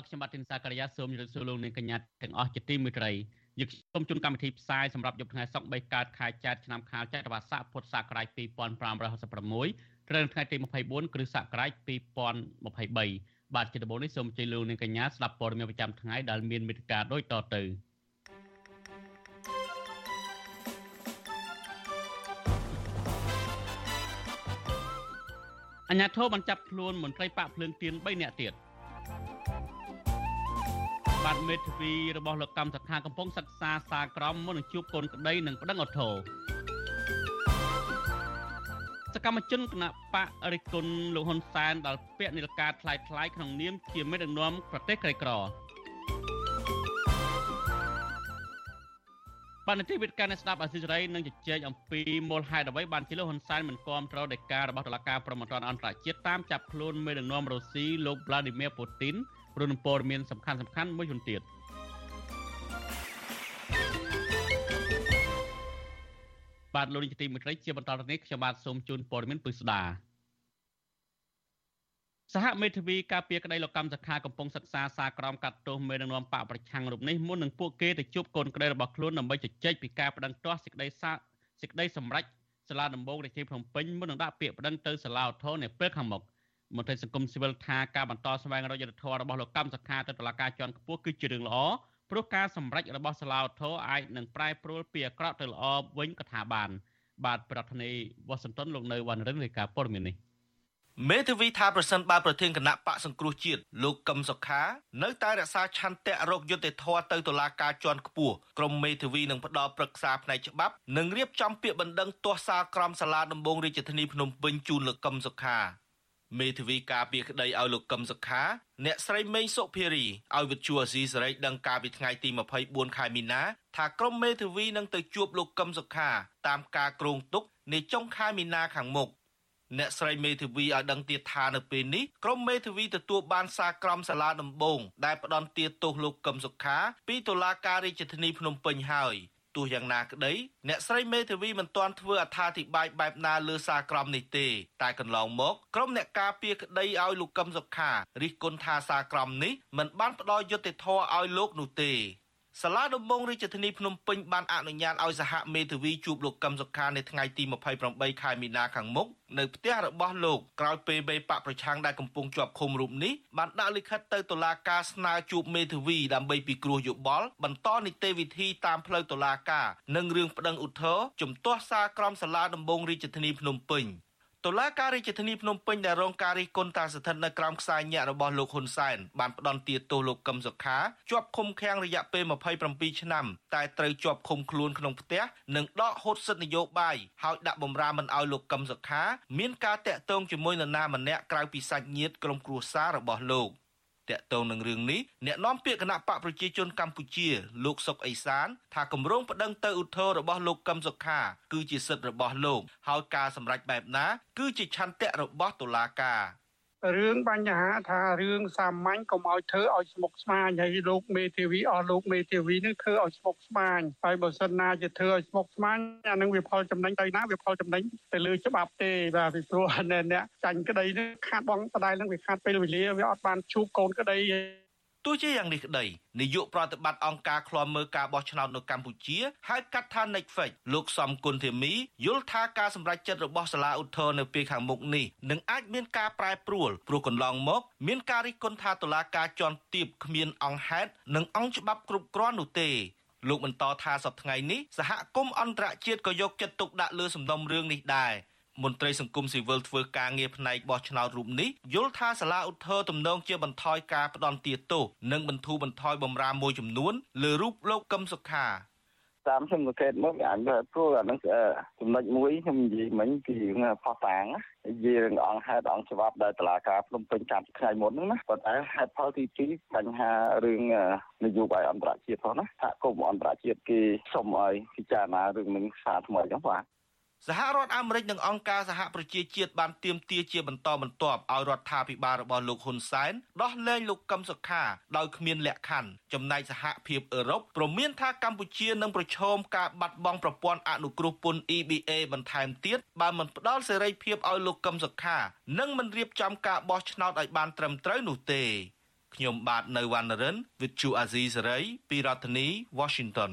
បាទខ្ញុំបាទទីនសាករិយាសូមជម្រាបសួរលោកអ្នកកញ្ញាទាំងអស់ជាទីមេត្រីយើងសូមជូនកម្មវិធីផ្សាយសម្រាប់យប់ថ្ងៃសុក្រ3កើតខែចែកឆ្នាំខាលចត្វាស័កពុទ្ធសករាជ2566ត្រូវថ្ងៃទី24គ្រឹស្តសករាជ2023បាទជាដំបូងនេះសូមអញ្ជើញលោកអ្នកកញ្ញាស្ដាប់ព័ត៌មានប្រចាំថ្ងៃដែលមានមេត្តាដូចតទៅអញ្ញាធិបបានចាប់ខ្លួនមន្ត្រីបកភ្លើងទៀន3នាក់ទៀត បាទមេធាវីរបស់លោកកម្មសខាកំពុងសិក្សាសាក្រមមុននឹងជួបកូនក្តីនិងប្តឹងអធរសកម្មជនគណៈបករិទ្ធគុណលោកហ៊ុនសែនដល់ពាក់និលការថ្លៃថ្លៃក្នុងនាមជាមេដឹកនាំប្រទេសក្រីក្របាននីតិវិទ្យាអ្នកស្ដាប់អាស៊ីសេរីនឹងជជែកអំពីមូលហេតុអ្វីបានជាលោកហ៊ុនសែនមិនគាំទ្រដោយការរបស់តុលាការប្រំពន្ធអន្តរជាតិតាមចាប់ខ្លួនមេដឹកនាំរុស្ស៊ីលោក Vladimir Putin ព្រោះនឹងព័ត៌មានសំខាន់សំខាន់មួយចំនួនទៀតបាទលោកនាយកទីមេត្រីជាបន្តទៅនេះខ្ញុំបាទសូមជូនព័ត៌មានពិស្ដាសហមេធាវីការពារក្តីលោកកម្មសខាកំពុងសិក្សាសារក្រមកាត់ទោសមេដឹកនាំបកប្រឆាំងរូបនេះមុននឹងពួកគេទៅជួបកូនក្តីរបស់ខ្លួនដើម្បីជជែកពីការបដិងទាស់សេចក្តីសាសេចក្តីសម្រេចសាលាដំបងរាជធានីភ្នំពេញមុននឹងដាក់ពាក្យបដិងទៅសាលាឧទ្ធរណ៍នៅពេលខាងមុខ មន្ត្រីសង្គមស៊ីវិលថាការបន្តស្វែងរកយុត្តិធម៌របស់លោកកម្មសខាទៅតុលាការជាន់ខ្ពស់គឺជារឿងល្អព្រោះការសម្រេចរបស់សាលាឧទ្ធរអាចនឹងប្រែប្រួលពីអាក្រក់ទៅល្អវិញក៏ថាបាន បាទប្រធានាធិបតីវ៉ាស៊ីនតោនលោកនៅវណ្ណរិនរាយការណ៍ព័ត៌មាននេះមេធាវីថាប្រសិនបើប្រធានគណៈបកសង្គ្រោះជាតិលោកកឹមសុខានៅតែរក្សាឆន្ទៈរោគយុត្តិធម៌ទៅតុលាការជាន់ខ្ពស់ក្រមមេធាវីនឹងផ្ដល់ប្រឹក្សាផ្នែកច្បាប់និងរៀបចំពាក្យបណ្ដឹងទាស់សារក្រមសាលាដំបងរាជធានីភ្នំពេញជូនលោកកឹមសុខា មេធាវីការពារក្តីឲ្យលោកកឹមសុខាអ្នកស្រីមេងសុភារីឲ្យវិទ្យុអាស៊ីសេរីដឹងកាលពីថ្ងៃទី24ខែមីនាថាក្រុមមេធាវីនឹងទៅជួបលោកកឹមសុខា តាមការគ្រោងទុកនាចុងខែមីនាខាងមុខអ្នកស្រីមេធាវីឲ្យដឹងទៀតថានៅពេលនេះក្រុមមេធាវីទទួលបានសារក្រមសាលាដំបងដែលផ្ដន់ទាទោសលោកកឹមសុខា ពីតុលាការរាជធានីភ្នំពេញហើយ ទោះយ៉ាងណាក្តីអ្នកស្រីមេធាវីមិនទាន់ធ្វើអត្ថាធិប្បាយបែបណាលើសារក្រមនេះទេ តែកន្លងមកក្រុមអ្នកការពារក្តីឲ្យលោកកឹមសុខារិះគន់ថាសារក្រមនេះមិនបានផ្ដល់យុត្តិធម៌ឲ្យលោកនោះទេ សាលាដំបងរាជធានីភ្នំពេញបានអនុញ្ញាតឲ្យសហមេធាវីជួបលោកកឹមសុខានៅថ្ងៃទី28ខែមីនាខាងមុខនៅផ្ទះរបស់លោកក្រោយពេលបេបកប្រឆាំងដែលកំពុងជាប់ឃុំរូបនេះបានដាក់លិខិតទៅតុលាការស្នើជួបមេធាវីដើម្បីពិគ្រោះយោបល់បន្តនីតិវិធីតាមផ្លូវតុលាការនិងរឿងប្តឹងឧទ្ធរណ៍ជំទាស់សារក្រមសាលាដំបងរាជធានីភ្នំពេញ តុលាការរាជធានីភ្នំពេញដែលរងការរិះគន់ថាស្ថិតនៅក្រោមខ្សែញាក់របស់លោកហ៊ុនសែនបានផ្ដន់ទាទោសលោកកឹមសុខាជាប់ឃុំឃាំងរយៈពេល27ឆ្នាំតែត្រូវជាប់ឃុំខ្លួនក្នុងផ្ទះនិងដកហូតសិទ្ធិនយោបាយហើយដាក់បំរាមមិនឲ្យលោកកឹមសុខាមានការតាក់ទងជាមួយនរណាម្នាក់ក្រៅពីសាច់ញាតិក្រុមគ្រួសាររបស់លោក តកតងនឹងរឿងនេះអ្នកនាំពាក្យគណៈបកប្រជាជនកម្ពុជា លោកសុកអេសាន ថាគម្រោងប្តឹងទៅឧទ្ធររបស់លោកកឹមសុខា គឺជាសិទ្ធិរបស់លោកហើយការសម្រេចបែបណា គឺជាឆន្ទៈរបស់តុលាការ រឿងបញ្ហាថារឿងសាមញ្ញកុំឲ្យធ្វើឲ្យស្មុគស្មាញហើយលោកមេធាវីអស់លោកមេធាវីនឹងធ្វើឲ្យស្មុគស្មាញហើយបើសិនណាជាធ្វើឲ្យស្មុគស្មាញអានឹងវាផលចំណេញទៅណាវាផលចំណេញទៅលើច្បាប់ទេបាទពីព្រោះអ្នកចាញ់ក្តីនឹងខាត់បងដដែលនឹងវាខាត់ពេលវេលាវាអត់បានជួបកូនក្តី ទោះជាយ៉ាងនេះក្តីនាយកប្រតិបត្តិអង្គការឃ្លាំមើលការបោះឆ្នោតនៅកម្ពុជាហៅកាត់ថា Netflix លោកសំគុណធីមីយល់ថាការសម្រេចចិត្តរបស់សាលាឧទ្ធរនៅពេលខាងមុខនេះនឹងអាចមានការប្រែប្រួលព្រោះកន្លងមក មានការរិះគន់ថាតុលាការជាន់ទាបគ្មានអង្គហេតុនិងអង្គច្បាប់គ្រប់គ្រាន់នោះទេលោកបន្តថាសប្តាហ៍នេះសហគមន៍អន្តរជាតិក៏យកចិត្តទុកដាក់លើសំណុំរឿងនេះដែរ មន្ត្រីសង្គមស៊ីវិលធ្វើការងារផ្នែកបោះឆ្នោតរូបនេះយល់ថាសាលាឧទ្ធរទំនងជាបន្ថយការផ្ដន់ទាទោសនិងបន្ធូរបន្ថយបំរាមមួយចំនួនលើរូបលោកកឹមសុខាតតាមខ្ញុំសង្កេតមកវាអាចព្រោះអានឹងចំណុចមួយខ្ញុំនិយាយមិញគឺផោះតាងនិយាយរឿងអង្គហេតុអង្គច្បាប់ដែលតឡាការភ្នំពេញកាលពីថ្ងៃមុនហ្នឹងណាប៉ុន្តែហេតុផលទី2បញ្ហារឿងនយោបាយអន្តរជាតិផងណាសហគមន៍អន្តរជាតិគេសុំឲ្យពិចារណារឿងនឹងសារថ្មីហ្នឹងបាទ សហរដ្ឋអាមេរិកនិងអង្គការសហប្រជាជាតិបានទាមទារជាបន្តបន្ទាប់ឲ្យរដ្ឋាភិបាលរបស់លោកហ៊ុនសែនដោះលែងលោកកឹមសុខាដោយគ្មានលក្ខខណ្ឌចំណែកសហភាពអឺរ៉ុបព្រមានថាកម្ពុជានឹងប្រឈមការបាត់បង់ប្រព័ន្ធអនុគ្រោះពន្ធ EBA បន្ថែមទៀតបើមិនផ្ដល់សេរីភាពឲ្យលោកកឹមសុខា និងមិនរៀបចំការបោះឆ្នោតឲ្យបានត្រឹមត្រូវនោះទេខ្ញុំបាទនៅវណ្ណរិន With Chu Azizi Saray ពីរដ្ឋធានី Washington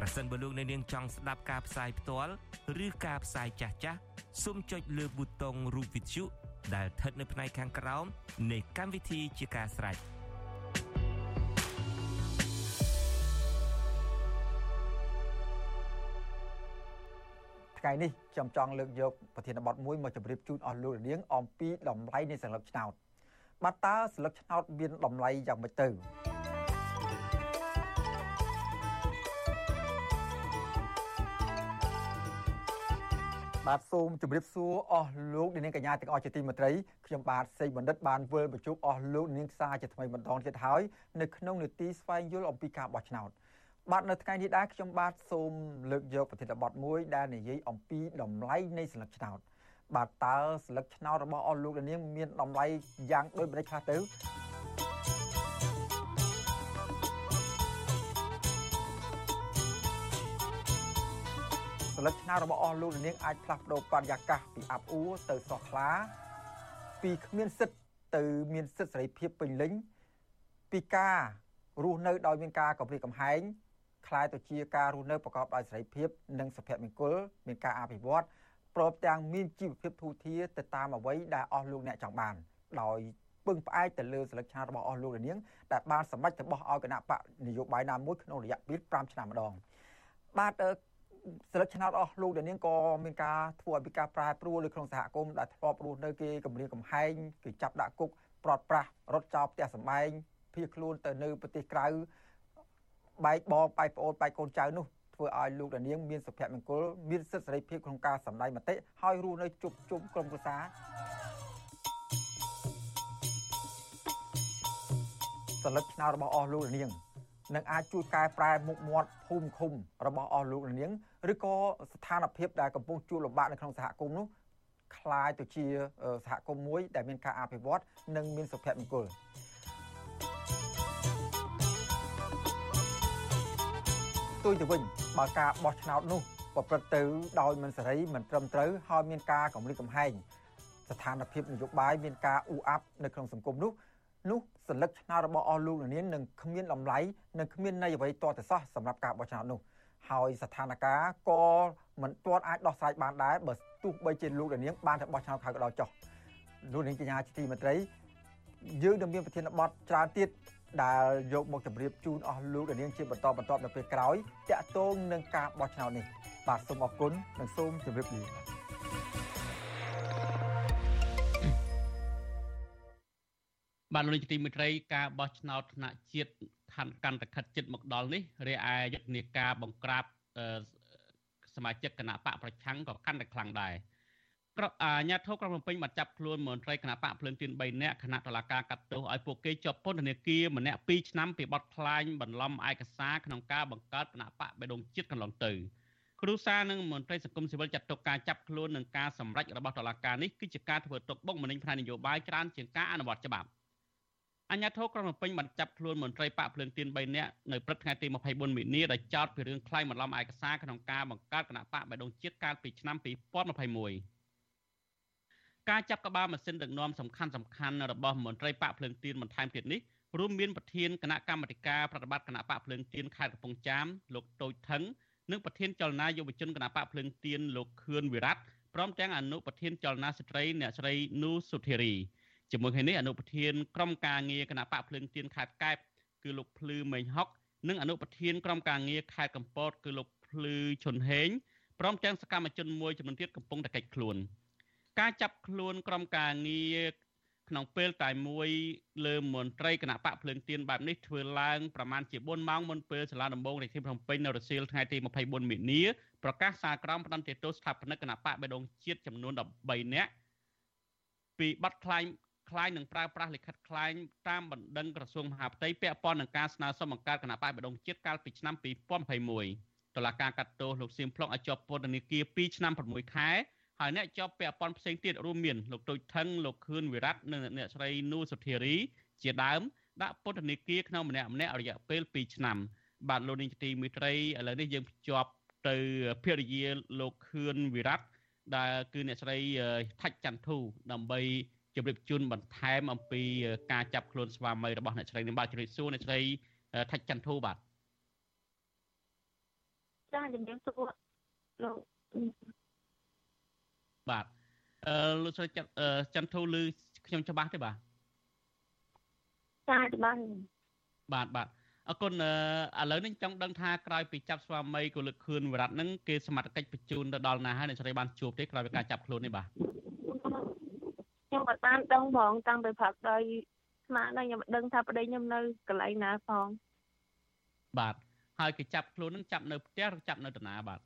ប្រសិនបើលោកអ្នកនាងចង់ស្ដាប់ការផ្សាយផ្ទាល់ឬការផ្សាយចាស់ចាស់សូមចុចលើប៊ូតុងរូបវិទ្យុដែលស្ថិតនៅផ្នែកខាងក្រោមនៃកម្មវិធីជាការស្ដាយថ្ងៃនេះខ្ញុំចង់លើកយកប្រធានបទមួយមកជម្រាបជូនអស់លោកនាងអំពីតម្លៃនៃសន្លឹកឆ្នោតបាទតើសន្លឹកឆ្នោតមានតម្លៃយ៉ាងម៉េចទៅ បាទសូមជម្រាបសួរអស់លោកនាងកញ្ញាទាំងអស់ជាទីមេត្រីខ្ញុំបាទសេកបណ្ឌិតបានវិលបញ្ជុំអស់លោកនាងខ្សាជាថ្មីម្ដងទៀតហើយនៅក្នុងនេតិស្វែងយល់អំពីការបោះឆ្នោតបាទនៅថ្ងៃនេះដែរខ្ញុំបាទសូមលើកយកប្រធានបទមួយដែលនិយាយអំពីតម្លៃនៃស្លឹកឆ្នោតបាទតើស្លឹកឆ្នោតរបស់អស់លោកនាងមានតម្លៃយ៉ាងដូចម្តេចខ្លះទៅ លឹកឆ្នោតរបស់អស់លោកនាងអាចផ្លាស់ប្ដូរបរិយាកាសពីអាប់អួរទៅស្រស់ថ្លា ពីគ្មានសិទ្ធទៅមានសិទ្ធសេរីភាពពេញលេញពីការរស់នៅដោយមានការកម្រិតកំហែងคล้ายទៅជាការរស់នៅប្រកបដោយសេរីភាពនិងសុភមង្គលមានការអភិវឌ្ឍព្រមទាំងមានជីវភាពធូរធារទៅតាមអ្វីដែលអស់លោកអ្នកចង់បាន ដោយពឹងផ្អែកទៅលើសិលឹកឆានរបស់អស់លោកនាងដែលបានសម្រេចទៅបោះឲ្យគណៈបកនយោបាយណាមួយក្នុងរយៈពេល5ឆ្នាំម្ដងបាទ សិលឹកឆ្នោតអស់លោកដែលនាងក៏មានការធ្វើឲ្យមានការប្រែប្រួលនៅក្នុងសហគមន៍ដែលធ្លាប់រស់នៅគេគម្រាមកំហែងគេចាប់ដាក់គុកប្រត់ប្រាស់រត់ចោលផ្ទះសម្បែងភៀសខ្លួនទៅនៅប្រទេសក្រៅបែកបងបែកប្អូនបែកកូនចៅនោះធ្វើឲ្យលោកដានាងមានសុភមង្គលមានសិទ្ធិសេរីភាពក្នុងការសម្ដែងមតិហើយរស់នៅជុំជុំក្រុមគ្រួសារសន្លឹកឆ្នោតរបស់អស់លោកដានាង នឹងអាចជួយកែប្រែមុខមាត់ភូមិឃុំរបស់អស់លោកនាងឬក៏ស្ថានភាពដែលកំពុងជួបលំបាកនៅក្នុងសហគមន៍នោះคล้ายទៅជាសហគមន៍មួយដែលមានការអភិវឌ្ឍនិងមានសុភមង្គលទុយទៅវិញបើការបោះឆ្នោតនោះប្រព្រឹត្តទៅដោយមិនសេរីមិនត្រឹមត្រូវហើយមានការកម្រិតកំហែងស្ថានភាពនយោបាយមានការអ៊ូអាប់នៅក្នុងសង្គមនោះនោះ សន្លឹកឆ្នោតរបស់អស់លោកនាងនឹងគ្មានតម្លៃនិងគ្មានន័យអ្វីតទៅសោះសម្រាប់ការបោះឆ្នោតនោះហើយស្ថានភាពក៏មិនទាន់អាចដោះស្រាយបានដែរបើទោះបីជាលោកនាងបានទៅបោះឆ្នោតហើយក៏ដោយចុះលោកនាងកញ្ញាជាទីមេត្រីយើងនឹងមានប្រធានបទច្រើនទៀតដែលយកមកជម្រាបជូនអស់លោកនាងជាបន្តបន្ទាប់នៅពេលក្រោយតាក់ទងនឹងការបោះឆ្នោតនេះបាទសូមអរគុណនិងសូមជម្រាបលា បាទលោកនាយកទីមេត្រីការបោះឆ្នោតថ្នាក់ជាតិខាន់កាន់តែខិតជិតមកដល់នេះរាយឯយុទ្ធនាការបង្ក្រាបសមាជិកគណៈបកប្រឆាំងក៏កាន់តែខ្លាំងដែរក្រអាញាធិបក្រុងភ្នំពេញបានចាប់ខ្លួនមន្ត្រីគណៈបកភ្លើងទៀន3នាក់គណៈតុលាការកាត់ទោសឲ្យពួកគេជាប់ពន្ធនាគារម្នាក់2ឆ្នាំពីបទក្លែងបន្លំឯកសារក្នុងការបង្កើតគណៈបកបេដងជាតិកន្លងទៅគ្រូសានិងមន្ត្រីសង្គមស៊ីវិលចាត់ទុកការចាប់ខ្លួននិងការសម្រេចរបស់តុលាការនេះគឺជាការធ្វើទុកបុកម្នេញផ្នែកនយោបាយច្រើនជាងការអនុវត្តច្បាប់ អញ្ញាធិក្រុងភ្នំពេញបានចាប់ខ្លួនមន្ត្រីបកភ្លើងទៀន3នាក់នៅព្រឹកថ្ងៃទី24មីនាដែលចោទពីរឿងក្លែងបន្លំឯកសារក្នុងការបង្កើតគណៈបកបៃដងជាតិកាលពីឆ្នាំ2021ការចាប់ក្បាលម៉ាស៊ីនដឹកនាំសំខាន់សំខាន់របស់មន្ត្រីបកភ្លើងទៀនបន្ថែមទៀតនេះរួមមានប្រធានគណៈកម្មាធិការប្រតិបត្តិគណៈបកភ្លើងទៀនខេត្តកំពង់ចាមលោកតូចថងនិងប្រធានចលនាយុវជនគណៈបកភ្លើងទៀនលោកខឿនវិរៈព្រមទាំងអនុប្រធានចលនាស្ត្រីអ្នកស្រីនូសុធារី ជាមួយគ្នានេះអនុប្រធានក្រុមការងារគណៈបកភ្លើងទៀនខេត្តកែបគឺលោកភ្លឺមេងហុកនិងអនុប្រធានក្រុមការងារខេត្តកំពតគឺលោកភ្លឺឈុនហេងព្រមទាំងសកម្មជនមួយចំនួនទៀតកំពុងតែកិច្ចខ្លួន ការចាប់ខ្លួនក្រុមការងារក្នុងពេលតែមួយលើមន្ត្រីគណៈបកភ្លើងទៀនបែបនេះធ្វើឡើងប្រមាណជា4ម៉ោងមុនពេលសាលាដំបងរាជធានីភ្នំពេញនៅរសៀលថ្ងៃទី24មិនិនាប្រកាសសារក្រមផ្ដន្ទាទោសស្ថាបនិកគណៈបកបេដងជាតិចំនួន13នាក់ពីបទខ្លាញ់ ខ្លាញ់នឹងប្រើប្រាស់លិខិតខ្លាញ់តាមបណ្ដឹងក្រសួងមហាផ្ទៃពាក់ព័ន្ធនឹងការស្នើសុំបង្កើតគណៈបកបេដងជាតិកាលពីឆ្នាំ2021តុលាការកាត់ទោសលោកសៀមផ្លុកឲ្យជាប់ពន្ធនាគារ2ឆ្នាំ6ខែហើយអ្នកជាប់ពាក់ព័ន្ធផ្សេងទៀតរួមមានលោកទូចថងលោកខឿនវិរៈនិងអ្នកស្រីនូសុធារីជាដើមដាក់ពន្ធនាគារក្នុងម្នាក់ម្នាក់រយៈពេល2ឆ្នាំបាទលោកនាងទីមេត្រីឥឡូវនេះយើងភ្ជាប់ទៅភរិយាលោកខឿនវិរៈដែលគឺអ្នកស្រីថាច់ច័ន្ទធូដើម្បី ជម្រាបជូនបន្ថែមអំពីការចាប់ខ្លួនស្វាមីរបស់អ្នកស្រីនេះបាទជម្រាបសួរអ្នកស្រីថាច់ច័ន្ទធូបាទចាជំរាបសួរលោកបាទអឺលោកស្រីច័ន្ទធូឮខ្ញុំច្បាស់ទេបាទចាច្បាស់បាទបាទអរគុណឥឡូវនេះចង់ដឹងថាក្រោយពីចាប់ស្វាមីកុលឹកខឿនវរៈហ្នឹងគេសមត្ថកិច្ចបញ្ជូនទៅដល់ណាហើយអ្នកស្រីបានជួបទេក្រោយពីការចាប់ខ្លួននេះបាទ ខ្ញុំអត់បានដឹងផងតាំងពីព្រឹកដល់ស្មានដល់ខ្ញុំដឹងថាប្តីខ្ញុំនៅកន្លែងណាផងបាទហើយគេចាប់ខ្លួននឹងចាប់នៅផ្ទះឬចាប់នៅតាណាបាទ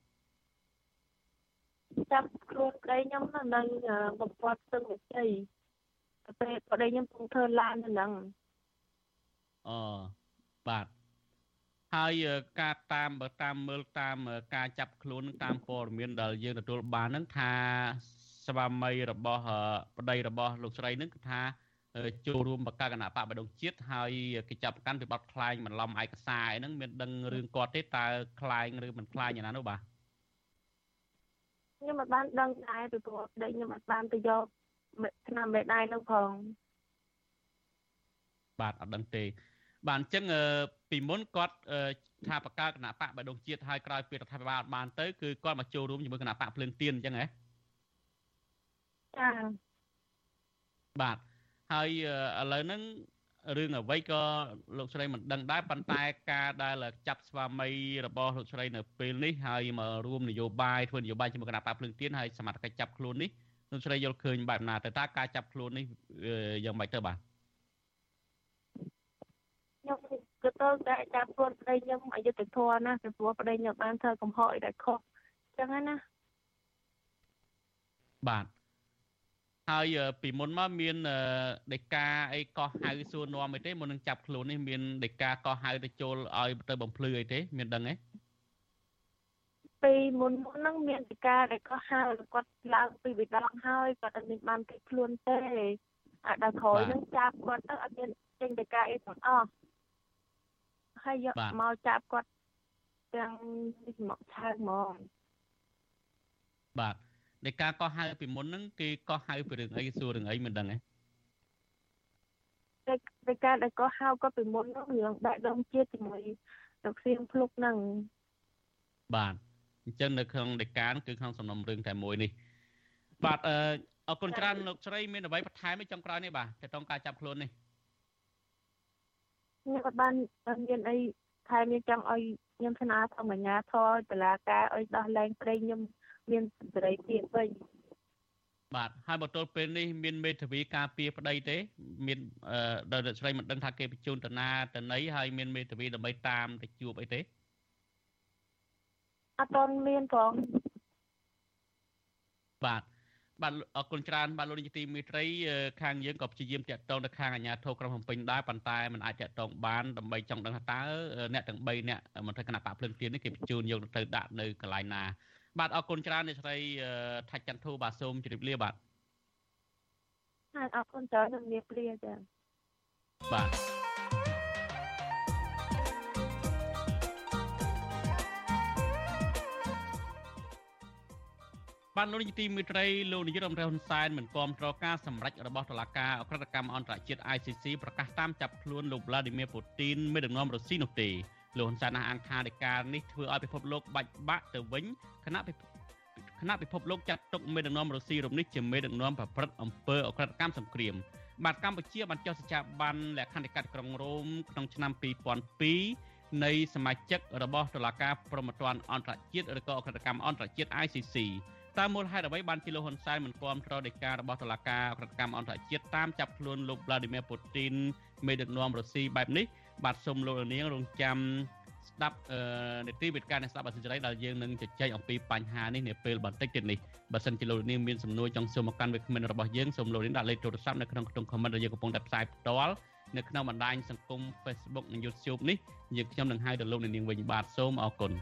ចាប់ខ្លួនប្តីខ្ញុំនៅបំពត់សឹងវិជ័យពេលប្តីខ្ញុំពុំធ្វើឡាននៅហ្នឹងអបាទហើយការតាមបើតាមមើលតាមការចាប់ខ្លួនតាមព័ត៌មានដែលយើងទទួលបានហ្នឹងថា ស្វាមីរបស់ប្តីរបស់លោកស្រីហ្នឹងគឺថាចូលរួមបកកណបកបដងជាតិហើយគេចាប់កាន់ពីបទខ្លាញ់បន្លំឯកសារអីហ្នឹងមានដឹងរឿងគាត់ទេតើខ្លាញ់ឬមិនខ្លាញ់យ៉ាងណានោះបាទខ្ញុំមិនបានដឹងដែរពីព្រោះប្តីខ្ញុំអត់បានទៅយកឆ្នាំមេដៃនោះផងបាទអត់ដឹងទេបាទអញ្ចឹងពីមុនគាត់ថាបកកើតគណៈបកបដងជាតិហើយក្រោយពីរដ្ឋាភិបាលអត់បានទៅគឺគាត់មកចូលរួមជាមួយគណៈបកភ្លើងទៀនអញ្ចឹងហ៎ ចាបាទហើយឥឡូវហ្នឹងរឿងអ្វីក៏លោកស្រីមិនដឹងដែរប៉ុន្តែការដែលចាប់ស្វាមីរបស់លោកស្រីនៅពេលនេះហើយមករួមនយោបាយធ្វើនយោបាយជាមួយគណៈបកភ្លើងទៀនហើយសមត្ថកិច្ចចាប់ខ្លួននេះលោកស្រីយល់ឃើញបែបណាទៅតើការចាប់ខ្លួននេះយ៉ាងម៉េចទៅបាទខ្ញុំគឺទៅតែចាប់ខ្លួនប្តីខ្ញុំអយុធធរណាពីព្រោះប្តីខ្ញុំបានធ្វើកំហុសអីដែលខុសអញ្ចឹងណាបាទ ហើយពីមុនមកមានដេកាអីកោះហៅសួរនាំអីទេមុននឹងចាប់ខ្លួននេះមានដេកាកោះហៅទៅចូលឲ្យទៅបំភ្លឺអីទេ មានដឹងទេពីមុនមុនហ្នឹងមានដេកាដែលកោះហៅគាត់ឡើងពីវិដងហើយគាត់អត់មានបានគេខ្លួនទេអាដល់ក្រោយហ្នឹងចាប់គាត់ទៅអត់មានចេញដេកាអីទាំងអស់ហើយយកមកចាប់គាត់ទាំងមកឆៅហ្មងបាទ នៃការកោះហៅពីមុនហ្នឹងគេកោះហៅពីរឿងអីសួររឿងអីមិនដឹងទេតែការដែលកោះហៅក៏ពីមុនហ្នឹងរឿងដាក់ដងជាតិជាមួយលោកសៀងភ្លុកហ្នឹងបាទអញ្ចឹងនៅក្នុងដេកាគឺក្នុងសំណុំរឿងតែមួយនេះបាទអឺអរគុណច្រើនលោកស្រីមានអ្វីបន្ថែមទេចុងក្រោយនេះបាទទៅតងការចាប់ខ្លួននេះខ្ញុំអត់បានមានអីថែមខ្ញុំចង់ឲ្យខ្ញុំស្នើសុំអាជ្ញាធរតុលាការឲ្យដោះលែងប្តីខ្ញុំ មានសេរីភាពវិញបាទហើយមកទល់ពេលនេះមានមេធាវីការពារប្តីទេ មានដល់អ្នកស្រីមិនដឹងថាគេបញ្ជូនទៅណាទៅណីហើយមានមេធាវីដើម្បីតាមទៅជួបអីទេអត់ទាន់មានផងបាទបាទអរគុណច្រើនបាទលោកនាយកទីមេត្រីខាងយើងក៏ព្យាយាមតាក់ទងទៅខាងអាជ្ញាធរក្រុងភ្នំពេញដែរប៉ុន្តែมันអាចតាក់ទងបានដើម្បីចង់ដឹងថាតើអ្នកទាំង3អ្នកមន្ត្រីគណៈបកភ្លឹងទៀននេះគេបញ្ជូនយកទៅដាក់នៅកន្លែងណា បាទអរគុណច្រើនអ្នកស្រីថាច់ចន្ទធូបាទសូមជម្រាបលាបាទហើយអរគុណច្រើនជំរាបលាចា៎បាទបានលោកនាយកទីមេត្រីលោកនាយករដ្ឋមន្ត្រីហ៊ុនសែនមិនគាំទ្រការសម្រេចរបស់តុលាការអក្រិតកម្មអន្តរជាតិ ICC ប្រកាសតាមចាប់ខ្លួនលោក Vladimir Putin មេដឹកនាំរុស្ស៊ីនោះទេ លោកហ៊ុនសែនអះអាងថានៃការនេះធ្វើឲ្យពិភពលោកបាច់បាក់ទៅវិញគណៈគណៈពិភពលោកចាត់ទុកមេដឹកនាំរុស្ស៊ីរំនេះជាមេដឹកនាំប្រព្រឹត្តអំពើអក្រិតកម្មសង្គ្រាមបាទកម្ពុជាបានចុះសច្ចាប័នលក្ខន្តិកៈក្រុងរ៉ូមក្នុងឆ្នាំ2002នៃសមាជិករបស់តុលាការប្រំពន្ធអន្តរជាតិឬក៏អក្រិតកម្មអន្តរជាតិ ICC តើមូលហេតុអ្វីបានជាលោកហ៊ុនសែនមិនគាំទ្រដីការបស់តុលាការអក្រិតកម្មអន្តរជាតិតាមចាប់ខ្លួនលោក Vladimir Putin មេដឹកនាំរុស្ស៊ីបែបនេះ បាទសូមលោកនាងរងចាំស្ដាប់នីតិវិទ្យានៃស្ដាប់អសិរ័យដែលយើងនឹងជជែកអំពីបញ្ហានេះនាពេលបន្តិចទៀតនេះបើសិនជាលោកនាងមានសំណួរចង់សួរមកកាន់វាគ្មិនរបស់យើងសូមលោកនាងដាក់លេខទូរស័ព្ទនៅក្នុងក្នុង comment ដែលយើងកំពុងតែផ្សាយផ្ទាល់នៅក្នុងបណ្ដាញសង្គម Facebook និង YouTube នេះយើងខ្ញុំនឹងហៅទៅលោកនាងវិញបាទសូមអរគុណ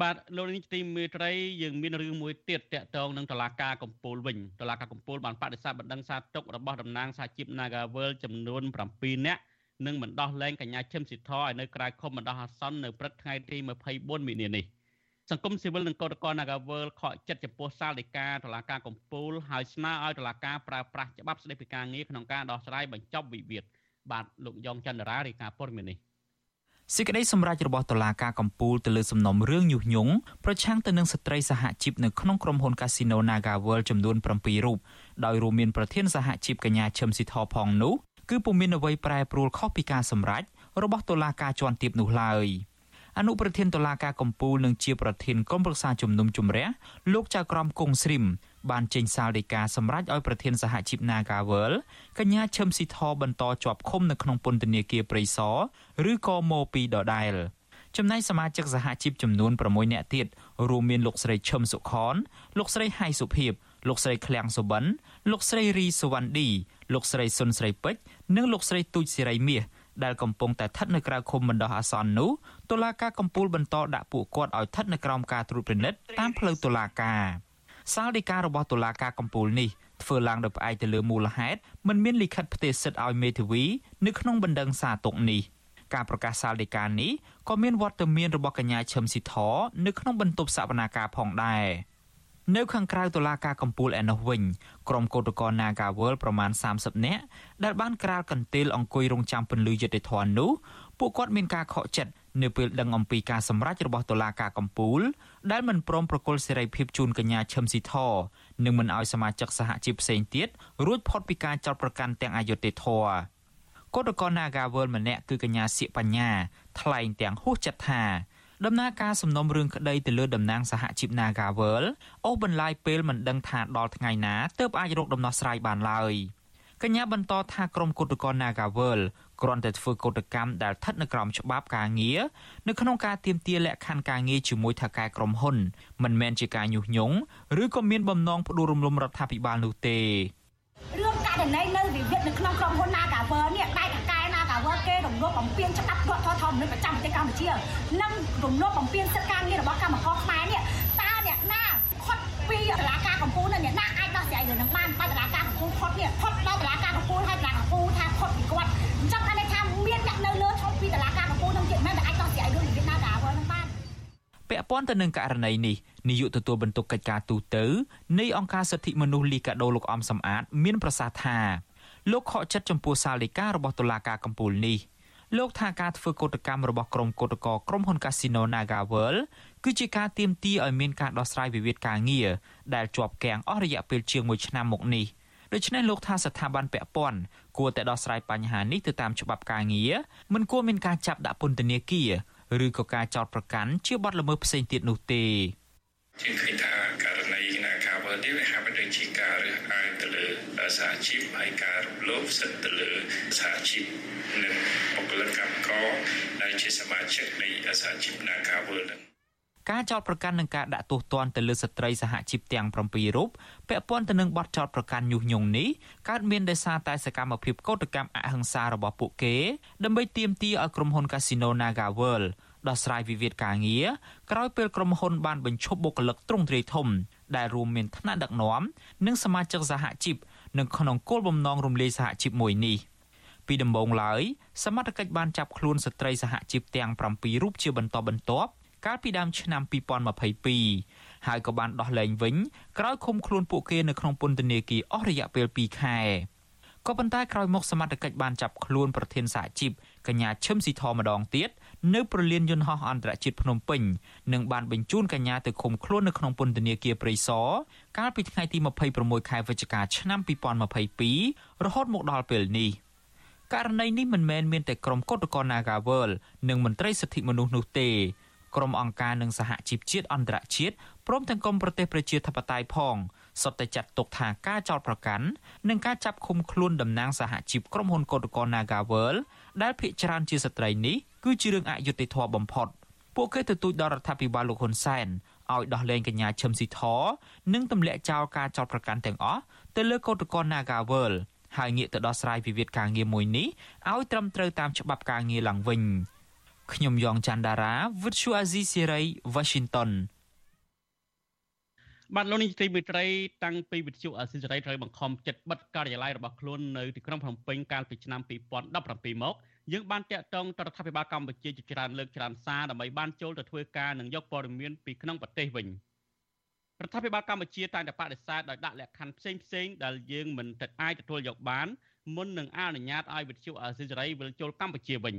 បាទលោកនាងទីមេត្រីយើងមានរឿងមួយទៀតតកតងនឹងតឡាការកំពូលវិញតឡាការកំពូលបានបដិសេធបណ្ដឹងសារទុករបស់តំណាងសហជីព Nagavel ចំនួន7នាក់និងបណ្ដោះលែងកញ្ញាឈឹមស៊ីធឲ្យនៅក្រៅឃុំបណ្ដោះអាសន្ននៅព្រឹកថ្ងៃទី24មីនានេះសង្គមស៊ីវិលនិងកោតក្រ Nagavel ខកចិត្តចំពោះសាលដីកាតឡាការកំពូលហើយស្នើឲ្យតឡាការប្រើប្រាស់ច្បាប់ស្តីពីការងារក្នុងការដោះស្រាយបញ្ចប់វិវាទបាទលោកយ៉ងចន្ទរារាយការណ៍ព័ត៌មាននេះ សេចក្តីសម្រេចរបស់តុលាការកំពូលទៅលើសំណុំរឿងញុះញង់ប្រឆាំងទៅនឹងស្ត្រីសហជីពនៅក្នុងក្រុមហ៊ុន Casino Naga World ចំនួន7រូបដោយរួមមានប្រធានសហជីពកញ្ញាឈឹមស៊ីធផងនោះគឺពុំមានអ្វីប្រែប្រួលខុសពីការសម្រេចរបស់តុលាការជាន់ទាបនោះឡើយ អនុប្រធានតុលាការកំពូលនិងជាប្រធានក្រុមប្រឹក្សាជំនុំជម្រះលោកចៅក្រមគង់ស្រីមបានចេញសាលដីកាសម្រេចឲ្យប្រធានសហជីព Nagawal កញ្ញាឈឹមស៊ីធបន្តជាប់ឃុំនៅក្នុងពន្ធនាគារព្រៃសរឬក៏ម2ដដែលចំណែកសមាជិកសហជីពចំនួន6នាក់ទៀតរួមមានលោកស្រីឈឹមសុខនលោកស្រីហៃសុភីបលោកស្រីឃ្លាំងសុបិនលោកស្រីរីសវណ្ឌីលោកស្រីសុនស្រីពេជ្រនិងលោកស្រីទូចសេរីមាស ដែលកំពុងតែស្ថិតនៅក្រៅឃុំបណ្ដោះអាសន្ននោះតុលាការកំពូលបន្តដាក់ពួកគាត់ឲ្យស្ថិតនៅក្រោមការត្រួតពិនិត្យតាមផ្លូវតុលាការសាលដីការបស់តុលាការកំពូលនេះធ្វើឡើងដោយផ្អែកទៅលើមូលហេតុមិនមានលិខិតផ្ទេរសិទ្ធិឲ្យមេធាវីនៅក្នុងបណ្ដឹងសារទុកនេះការប្រកាសសាលដីកានេះក៏មានវត្តមានរបស់កញ្ញាឈឹមស៊ីធនៅក្នុងបន្ទប់សវនាការផងដែរ នៅខាងក្រៅតុលាការកំពូលឯនោះវិញក្រុមកោតក្រ Nagawal ប្រមាណ30នាក់ដែលបានក្រាលកន្ទេលអង្គុយរងចាំពន្លឺយុត្តិធម៌នោះពួកគាត់មានការខកចិត្តនៅពេលដឹងអំពីការសម្រេចរបស់តុលាការកំពូល ដែលមិនព្រមប្រគល់សេរីភាពជូនកញ្ញាឈឹមស៊ីធនិងមិនឲ្យសមាជិកសហជីពផ្សេងទៀតរួចផុតពីការចោទប្រកាន់ទាំងអយុត្តិធម៌កោតក្រ Nagawal ម្នាក់គឺកញ្ញាសៀកបញ្ញាថ្លែងទាំងហួសចិត្តថា ដំណើរការសំណុំរឿងក្តីទៅលើតំណាងសហជីព Nagawal អូសបន្លាយពេលមិនដឹងថាដល់ថ្ងៃណាទើបអាចរកដំណោះស្រាយបានឡើយកញ្ញាបន្តថាក្រុមគុតកោ Nagawal គ្រាន់តែធ្វើកោតកម្មដែលស្ថិតនៅក្រោមច្បាប់ការងារនៅក្នុងការទាមទារលក្ខខណ្ឌការងារជាមួយថៅកែក្រុមហ៊ុនមិនមែនជាការញុះញង់ឬក៏មានបំណងផ្ដួលរំលំរដ្ឋាភិបាលនោះទេរឿងករណីនៅវិវាទនៅក្នុងក្រុមហ៊ុន Nagawer នេះដៃថៅកែ Nagawer គេរំលោភបំពានច្បាប់រដ្ឋធម្មនុញ្ញប្រចាំប្រទេសកម្ពុជានិងរំលោភបំពានសិទ្ធិការងាររបស់កម្មករខ្មែរនេះតើអ្នកណាខុតពីតឡាការកម្ពុជាអ្នកណាអាចដោះស្រាយរឿងនឹងបានបើតឡាការកម្ពុជាខុតនេះខុតដល់តឡាការកម្ពុជាហើយតឡាការកម្ពុជាថាខុតពីគាត់អញ្ចឹងអានេះថាមានអ្នកនៅលើខុតពីតឡាការកម្ពុជានឹងទៀតមិនអាចដោះស្រាយរឿងវិវាទ Nagawer នឹងបានពាក់ព័ន្ធទៅនឹងករណីនេះនាយកទទួលបន្ទុកកិច្ចការទូតទៅនៃអង្គការសិទ្ធិមនុស្សលីកាដូលោកអំសំអាត មានប្រសាសន៍ថា លោកខកចិត្តចំពោះសាលដីការបស់តុលាការកំពូលនេះលោកថាការធ្វើកោតកម្មរបស់ក្រុមកោតក្រក្រុមហ៊ុន Casino Naga World គឺជាការទាមទារឲ្យមានការដោះស្រាយវិវាទការងារដែលជាប់គាំងអស់រយៈពេលជាង1ឆ្នាំមកនេះដូច្នេះលោកថាស្ថាប័នពាក់ព័ន្ធគួរតែដោះស្រាយបញ្ហានេះទៅតាមច្បាប់ការងារមិនគួរមានការចាប់ដាក់ពន្ធនាគារឬក៏ការចោទប្រកាន់ជាបទល្មើសផ្សេងទៀតនោះទេជាឃើញថាករណីណាការវើនេះវាហាក់បីដូចជាការរើសអើងទៅលើ សហជីពហើយការរំលោភសិទ្ធិទៅលើសហជីពនិងបុគ្គលិកកម្មករដែលជាសមាជិកនៃសហជីព Nagawer នឹងការចោតប្រកាន់នឹងការដាក់ទោសទណ្ឌទៅលើស្ត្រីសហជីពទាំង7រូបពាក់ព័ន្ធទៅនឹងបទចោតប្រកាន់ញុះញង់នេះកើតមានដោយសារតែសកម្មភាពកោតកម្មអហិង្សារបស់ពួកគេដើម្បីទាមទារឲ្យក្រុមហ៊ុន Casino Naga World ដោះស្រាយវិវាទការងារក្រោយពេលក្រុមហ៊ុនបានបញ្ឈប់បុគ្គលិកទ្រង់ទ្រាយធំដែលរួមមានថ្នាក់ដឹកនាំនិងសមាជិកសហជីព នៅក្នុងគោលបំណងរំលាយសហជីពមួយនេះពីដំបូងឡើយសមត្ថកិច្ចបានចាប់ខ្លួនស្ត្រីសហជីពទាំង7រូបជាបន្តបន្ទាប់កាលពីដើមឆ្នាំ2022ហើយក៏បានដោះលែងវិញក្រោយឃុំខ្លួនពួកគេនៅក្នុងពន្ធនាគារអស់រយៈពេល2ខែក៏ប៉ុន្តែក្រោយមកសមត្ថកិច្ចបានចាប់ខ្លួនប្រធានសហជីពកញ្ញាឈឹមស៊ីធម្ដងទៀត នៅប្រលានយន្តហោះអន្តរជាតិភ្នំពេញនិងបានបញ្ជូនកញ្ញាទៅឃុំខ្លួននៅក្នុងពន្ធនាគារព្រៃសរកាលពីថ្ងៃទី26ខែវិច្ឆិកាឆ្នាំ2022រហូតមកដល់ពេលនេះករណីនេះមិនមែនមានតែក្រុមកុតកោ Nagawal និងមន្ត្រីសិទ្ធិមនុស្សនោះទេក្រុមអង្គការនិងសហជីពជាតិអន្តរជាតិព្រមទាំងក្រុមប្រទេសប្រជាធិបតេយ្យផងសុទ្ធតែចាត់ទុកថាការចោទប្រកាន់និងការចាប់ឃុំខ្លួនតំណាងសហជីពក្រុមហ៊ុនកុតកោ Nagawal ដែលភ្នាក់ច្រើនជាស្ត្រីនេះគឺជារឿងអយុត្តិធម៌បំផុតពួកគេទទូចដល់រដ្ឋាភិបាលលោកហ៊ុនសែនឲ្យដោះលែងកញ្ញាឈឹមស៊ីធនិងទម្លាក់ចោលការចោទប្រកាន់ទាំងអស់ទៅលើកោតក្រ Nagawal ហើយងាកទៅដោះស្រាយវិវាទការងារមួយនេះឲ្យត្រឹមត្រូវតាមច្បាប់ការងារឡើងវិញខ្ញុំយ៉ងច័ន្ទដារាវិទ្យុអាស៊ីសេរី Washington បាទលោកនាយកទីមេត្រីតាំងពីវិទ្យុអាស៊ីសេរីត្រូវបង្ខំចិត្តបិទការិយាល័យរបស់ខ្លួននៅទីក្រុងភ្នំពេញកាលពីឆ្នាំ2017មក យើងបានតាក់ទងទៅរដ្ឋាភិបាលកម្ពុជាជាច្រើនលើកច្រើនសារដើម្បីបានចូលទៅធ្វើការនិងយកព័ត៌មានពីក្នុងប្រទេសវិញរដ្ឋាភិបាលកម្ពុជាតែងតែបដិសេធដោយដាក់លក្ខខណ្ឌផ្សេងផ្សេងដែលយើងមិនអាចទទួលយកបានមុននឹងអនុញ្ញាតឲ្យវិទ្យុអាស៊ីសេរីវិលចូលកម្ពុជាវិញ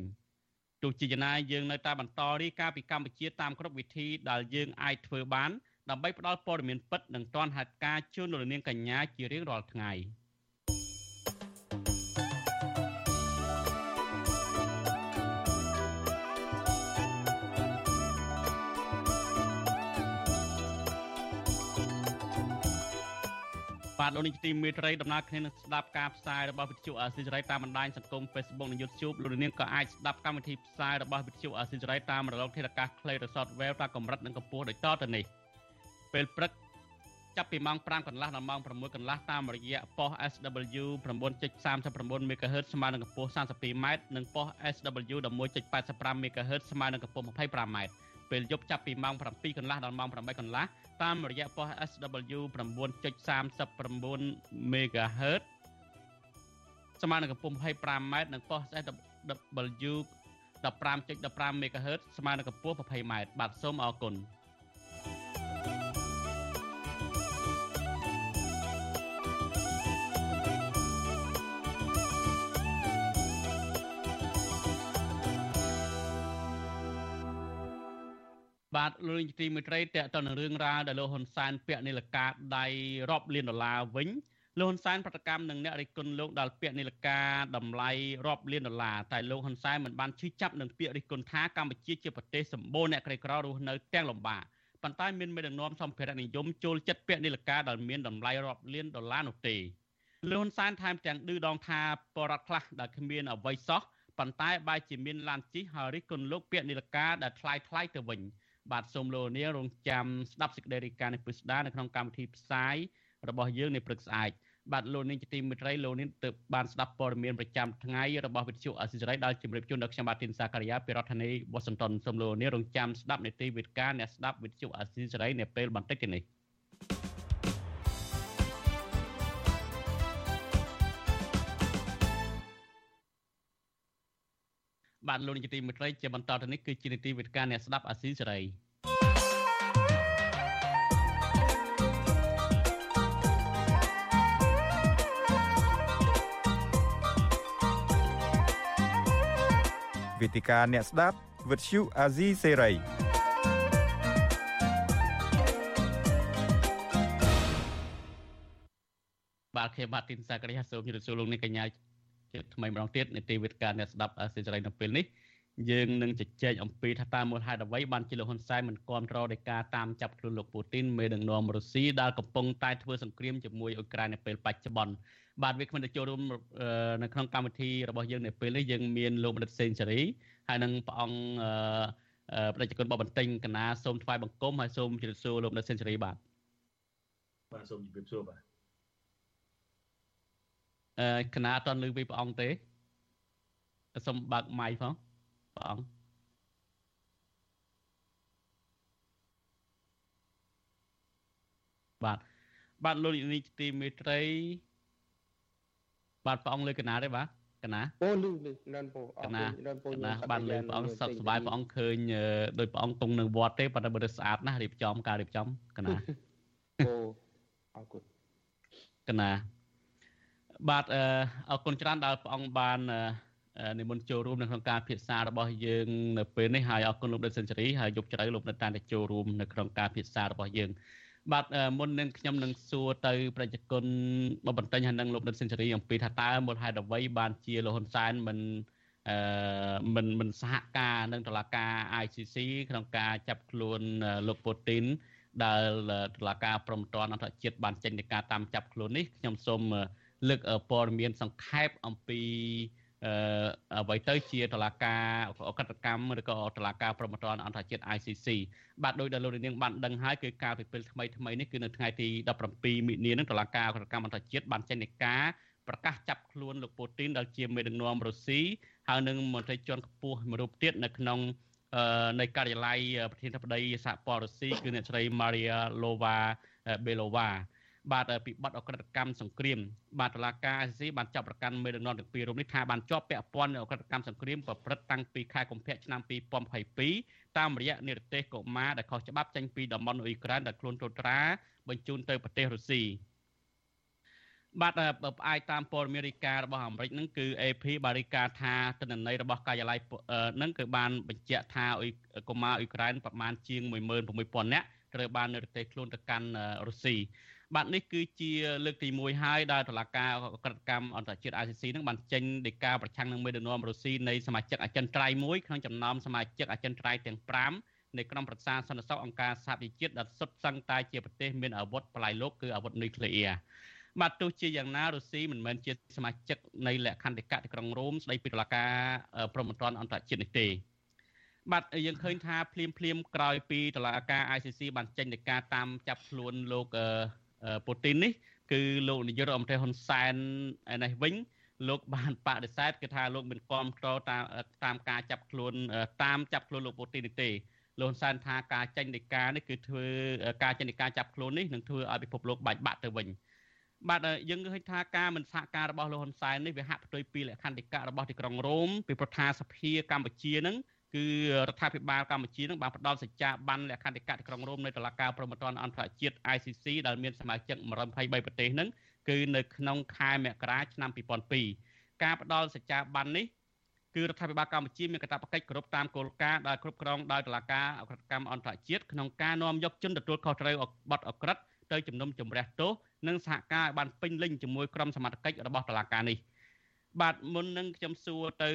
ទោះជាយ៉ាងណាយើងនៅតែបន្តរីកាពីកម្ពុជាតាមគ្រប់វិធីដែលយើងអាចធ្វើបានដើម្បីផ្ដល់ព័ត៌មានពិតនិងទាន់ហេតុការណ៍ជូនលោកនាងកញ្ញាជារៀងរាល់ថ្ងៃ។ បាទលោកនាយកទីមេត្រីដំណើរគ្នានឹងស្ដាប់ការផ្សាយរបស់វិទ្យុអាស៊ីសេរីតាមបណ្ដាញសង្គម Facebook និង YouTube លោកនាងក៏អាចស្ដាប់កម្មវិធីផ្សាយរបស់វិទ្យុអាស៊ីសេរីតាមរលកធាតុអាកាសខ្លីឬ Shortwave តាមកម្រិតនិងកម្ពស់ដូចតទៅនេះពេលព្រឹកចាប់ពីម៉ោង5កន្លះដល់ម៉ោង6កន្លះតាមរយៈប៉ុស SW 9.39 MHz ស្មើនឹងកម្ពស់ 32m និងប៉ុស SW 11.85 MHz ស្មើនឹងកម្ពស់ 25m ពេលយប់ចាប់ពីម៉ោង7កន្លះដល់ម៉ោង8កន្លះ តាមរយៈប៉ុស SW 9.39 MHz ស្មើនឹងកម្ពស់ 25m និងប៉ុស SW 15.15 MHz ស្មើនឹងកម្ពស់ 20m បាទសូមអរគុណ បាទលោកនាយកទីមេត្រីតើតើនឹងរឿងរ៉ាវដែលលោកហ៊ុនសែនពាក់នាឡិកាដៃរាប់លានដុល្លារវិញលោកហ៊ុនសែនប្រតិកម្មនឹងអ្នករិះគន់លោកដែលពាក់នាឡិកាតម្លៃរាប់លានដុល្លារតែលោកហ៊ុនសែនមិនបានឈឺចាប់នឹងពាក្យរិះគន់ថាកម្ពុជាជាប្រទេសសម្បូរអ្នកក្រីក្ររស់នៅទាំងលំបាកប៉ុន្តែមានមេដឹកនាំសម្ភារៈនិយមចូលចិត្តពាក់នាឡិកាដែលមានតម្លៃរាប់លានដុល្លារនោះទេលោកហ៊ុនសែនថែមទាំងឌឺដងថាបរដ្ឋខ្លះដែលគ្មានអ្វីសោះប៉ុន្តែបែរជាមានឡានជិះហើយរិះគន់លោកពាក់នាឡិកាដែលថ្លៃថ្លៃទៅវិញ បាទសូមលោកនាងរងចាំស្ដាប់សេចក្តីរាយការណ៍នេះពិស្ដានៅក្នុងកម្មវិធីផ្សាយរបស់យើងនៅព្រឹកស្អែកបាទលោកនាងជាទីមេត្រីលោកនាងទើបបានស្ដាប់ព័ត៌មានប្រចាំថ្ងៃរបស់វិទ្យុអសិរ័យដែលជម្រាបជូនដល់ខ្ញុំបាទទីនសាការីយ៉ាពីរដ្ឋធានីវ៉ាស៊ីនតោនសូមលោកនាងរងចាំស្ដាប់នេតិវិទ្យាអ្នកស្ដាប់វិទ្យុអសិរ័យនៅពេលបន្តិចទៀតនេះ បាទលោកនាយកទីមេត្រីជាបន្តទៅនេះគឺជានីតិវិទ្យាអ្នកស្ដាប់អាស៊ីសេរីវេទិកាអ្នកស្ដាប់វិទ្យុអាស៊ីសេរីបាទខ្ញុំបាទទីនសាករិយាសូមជម្រាបសួរលោកអ្នកកញ្ញា ជាថ្មីម្ដងទៀតនីតិវិទ្យាអ្នកស្ដាប់សេចក្តីនៅពេលនេះយើងនឹងជជែកអំពីថាតើមូលហេតុអ្វីបានជាលោកហ៊ុនសែនមិនគ្រប់គ្រងដោយការតាមចាប់ខ្លួនលោកពូទីនមេដឹកនាំរុស្ស៊ីដែលកំពុងតែធ្វើសង្គ្រាមជាមួយអ៊ុយក្រែននៅពេលបច្ចុប្បន្នបាទវាគ្មិនទៅចូលរួមនៅក្នុងកម្មវិធីរបស់យើងនៅពេលនេះយើងមានលោកបណ្ឌិតសេនស៊ូរីហើយនិងព្រះអង្គប្រជាជនបបបន្ទិញកណាសូមថ្វាយបង្គំហើយសូមជម្រាបសួរលោកបណ្ឌិតសេនស៊ូរីបាទបាទសូមជម្រាបសួរបាទអឺ គណៈអត់តលឺពីព្រះអង្គទេសូមបើកម៉ៃផងព្រះអង្គបាទបាទលោកនាយកទីមេត្រី បាទព្រះអង្គលើកណាទេបាទកណាអូលឺលឺដល់ពូអករណាគុណដល់ពូកខ្ញុំណាសត្វបានលើយ៉ាងព្រះអង្គសុខទិញសប្បាយព្រះអង្គឃើញអឺដោយព្រះអង្គគង់នៅវត្តទេប៉ុន្តែបើស្អាតណាស់រៀបចំការរៀបចំកណាអូអរគុណកណា បាទអឺអរគុណច្រើនដែលព្រះអង្គបានអឺអឺនិមន្តចូលរួមនៅក្នុងការពិភាក្សារបស់យើងនៅពេលនេះហើយអរគុណលោកដិតសេនស៊ូរីហើយយប់ជ្រៅលោកនៅតាមតែចូលរួមនៅក្នុងការពិភាក្សារបស់យើងបាទអឺមុននឹងខ្ញុំនឹងសួរទៅប្រជាជនមកបន្ទិញហើយនឹងលោកដិតសេនស៊ូរីអំពីថាតើមូលហេតុអ្វីបានជាលោកហ៊ុនសែនមិនអឺមិនមិនសហការនឹងតុលាការ ICC ក្នុងការចាប់ខ្លួនអឺលោកពូទីនដែលតុលាការព្រំប្រទានអន្តរជាតិបានចេញនៃការតាមចាប់ខ្លួននេះខ្ញុំសូម លើកព័ត៌មានសង្ខេបអំពីអឺអ្វីទៅជាតឡាការអកតកម្មឬក៏តឡាការប្រមត្តនអន្តរជាតិ ICC បាទដោយដែលលោកនាងបានដឹងហើយគឺការពិពេលថ្មីថ្មីនេះគឺនៅថ្ងៃទី17មិនិនានឹងតឡាការអកតកម្មអន្តរជាតិបានចេញនៃការប្រកាសចាប់ខ្លួនលោកពូទីនដែលជាមេដឹកនាំរុស្ស៊ីហើយនឹងមន្ត្រីជាន់ខ្ពស់មួយរូបទៀតនៅក្នុងនៃការិយាល័យប្រធានាធិបតីសហព័ន្ធរុស្ស៊ីគឺអ្នកស្រី Maria Lova Belova បាទពីបទអក្រិតកម្មសង្គ្រាមបាទតុលាការ ICC បានចាប់ប្រកាន់មេដឹកនាំទាំងពីររូបនេះថាបានជាប់ពាក់ព័ន្ធនឹងអក្រិតកម្មសង្គ្រាមប្រព្រឹត្តតាំងពីខែកុម្ភៈឆ្នាំ2022តាមរយៈនិរទេសកុមារដែលខុសច្បាប់ចេញពីតំបន់អ៊ុយក្រែនដែលខ្លួនត្រួតត្រាបញ្ជូនទៅប្រទេសរុស្ស៊ីបាទផ្អែកតាមព័ត៌មានរាយការណ៍របស់អាមេរិកហ្នឹងគឺ AP បានរាយការណ៍ថាទិន្នន័យរបស់ការិយាល័យហ្នឹងគឺបានបញ្ជាក់ថាកុមារអ៊ុយក្រែនប្រមាណជាង16000នាក់ត្រូវបាននៅប្រទេសខ្លួនទៅកាន់រុស្ស៊ី បាទនេះគឺជាលើកទី1ហើយដែលតុលាការក្រិតកម្មអន្តរជាតិ ICC នឹងបានចេញដីកាប្រឆាំងនឹងមេដឹកនាំរុស្ស៊ីនៃសមាជិកអចិន្ត្រៃយ៍មួយក្នុងចំណោមសមាជិកអចិន្ត្រៃយ៍ទាំង5នៃក្រុមប្រឹក្សាសន្តិសុខអង្គការសហប្រជាជាតិដែលសុទ្ធសឹងតែជាប្រទេសមានអាវុធបលាយលោកគឺអាវុធនុយក្លេអ៊ែរបាទទោះជាយ៉ាងណារុស្ស៊ីមិនមែនជាសមាជិកនៃលក្ខន្តិកៈទីក្រុងរ៉ូមស្ដីពីតុលាការប្រមត្តនអន្តរជាតិនេះទេបាទយើងឃើញថាភ្លាមភ្លាមក្រោយពីតុលាការ ICC បានចេញនៃការតាមចាប់ខ្លួនលោក ពូទីននេះគឺលោកនាយករដ្ឋមន្ត្រីហ៊ុនសែននេះវិញលោកបានបដិសេធគឺថាលោកមិនគាំទ្រតាមតាមការចាប់ខ្លួនតាមចាប់ខ្លួនលោកពូទីននេះទេលោកហ៊ុនសែនថាការចេញនៃការនេះគឺធ្វើការចេញនៃការចាប់ខ្លួននេះនឹងធ្វើឲ្យពិភពលោកបែកបាក់ទៅវិញបាទយើងឃើញថាការមិនសហការរបស់លោកហ៊ុនសែននេះវាហាក់ផ្ទុយពីលក្ខន្តិកៈរបស់ទីក្រុងរ៉ូមពីប្រធានសភាកម្ពុជានឹង គឺរដ្ឋាភិបាលកម្ពុជានឹងបានផ្ដល់សច្ចាប័នលក្ខន្តិកៈទីក្រុងរ៉ូមនៅតុលាការប្រមត្តនអន្តរជាតិ ICC ដែលមានសមាជិក123ប្រទេសនឹងគឺនៅក្នុងខែមករាឆ្នាំ2002ការផ្ដល់សច្ចាប័ននេះគឺរដ្ឋាភិបាលកម្ពុជាមានកាតព្វកិច្ចគ្រប់តាមគោលការណ៍ដែលគ្រប់គ្រងដោយតុលាការអក្រិតកម្មអន្តរជាតិក្នុងការនាំយកជនទទួលខុសត្រូវបទអក្រិតទៅជំនុំជម្រះទោសនិងសហការឲ្យបានពេញលេញជាមួយក្រុមសមត្ថកិច្ចរបស់តុលាការនេះបាទមុននឹងខ្ញុំសួរទៅ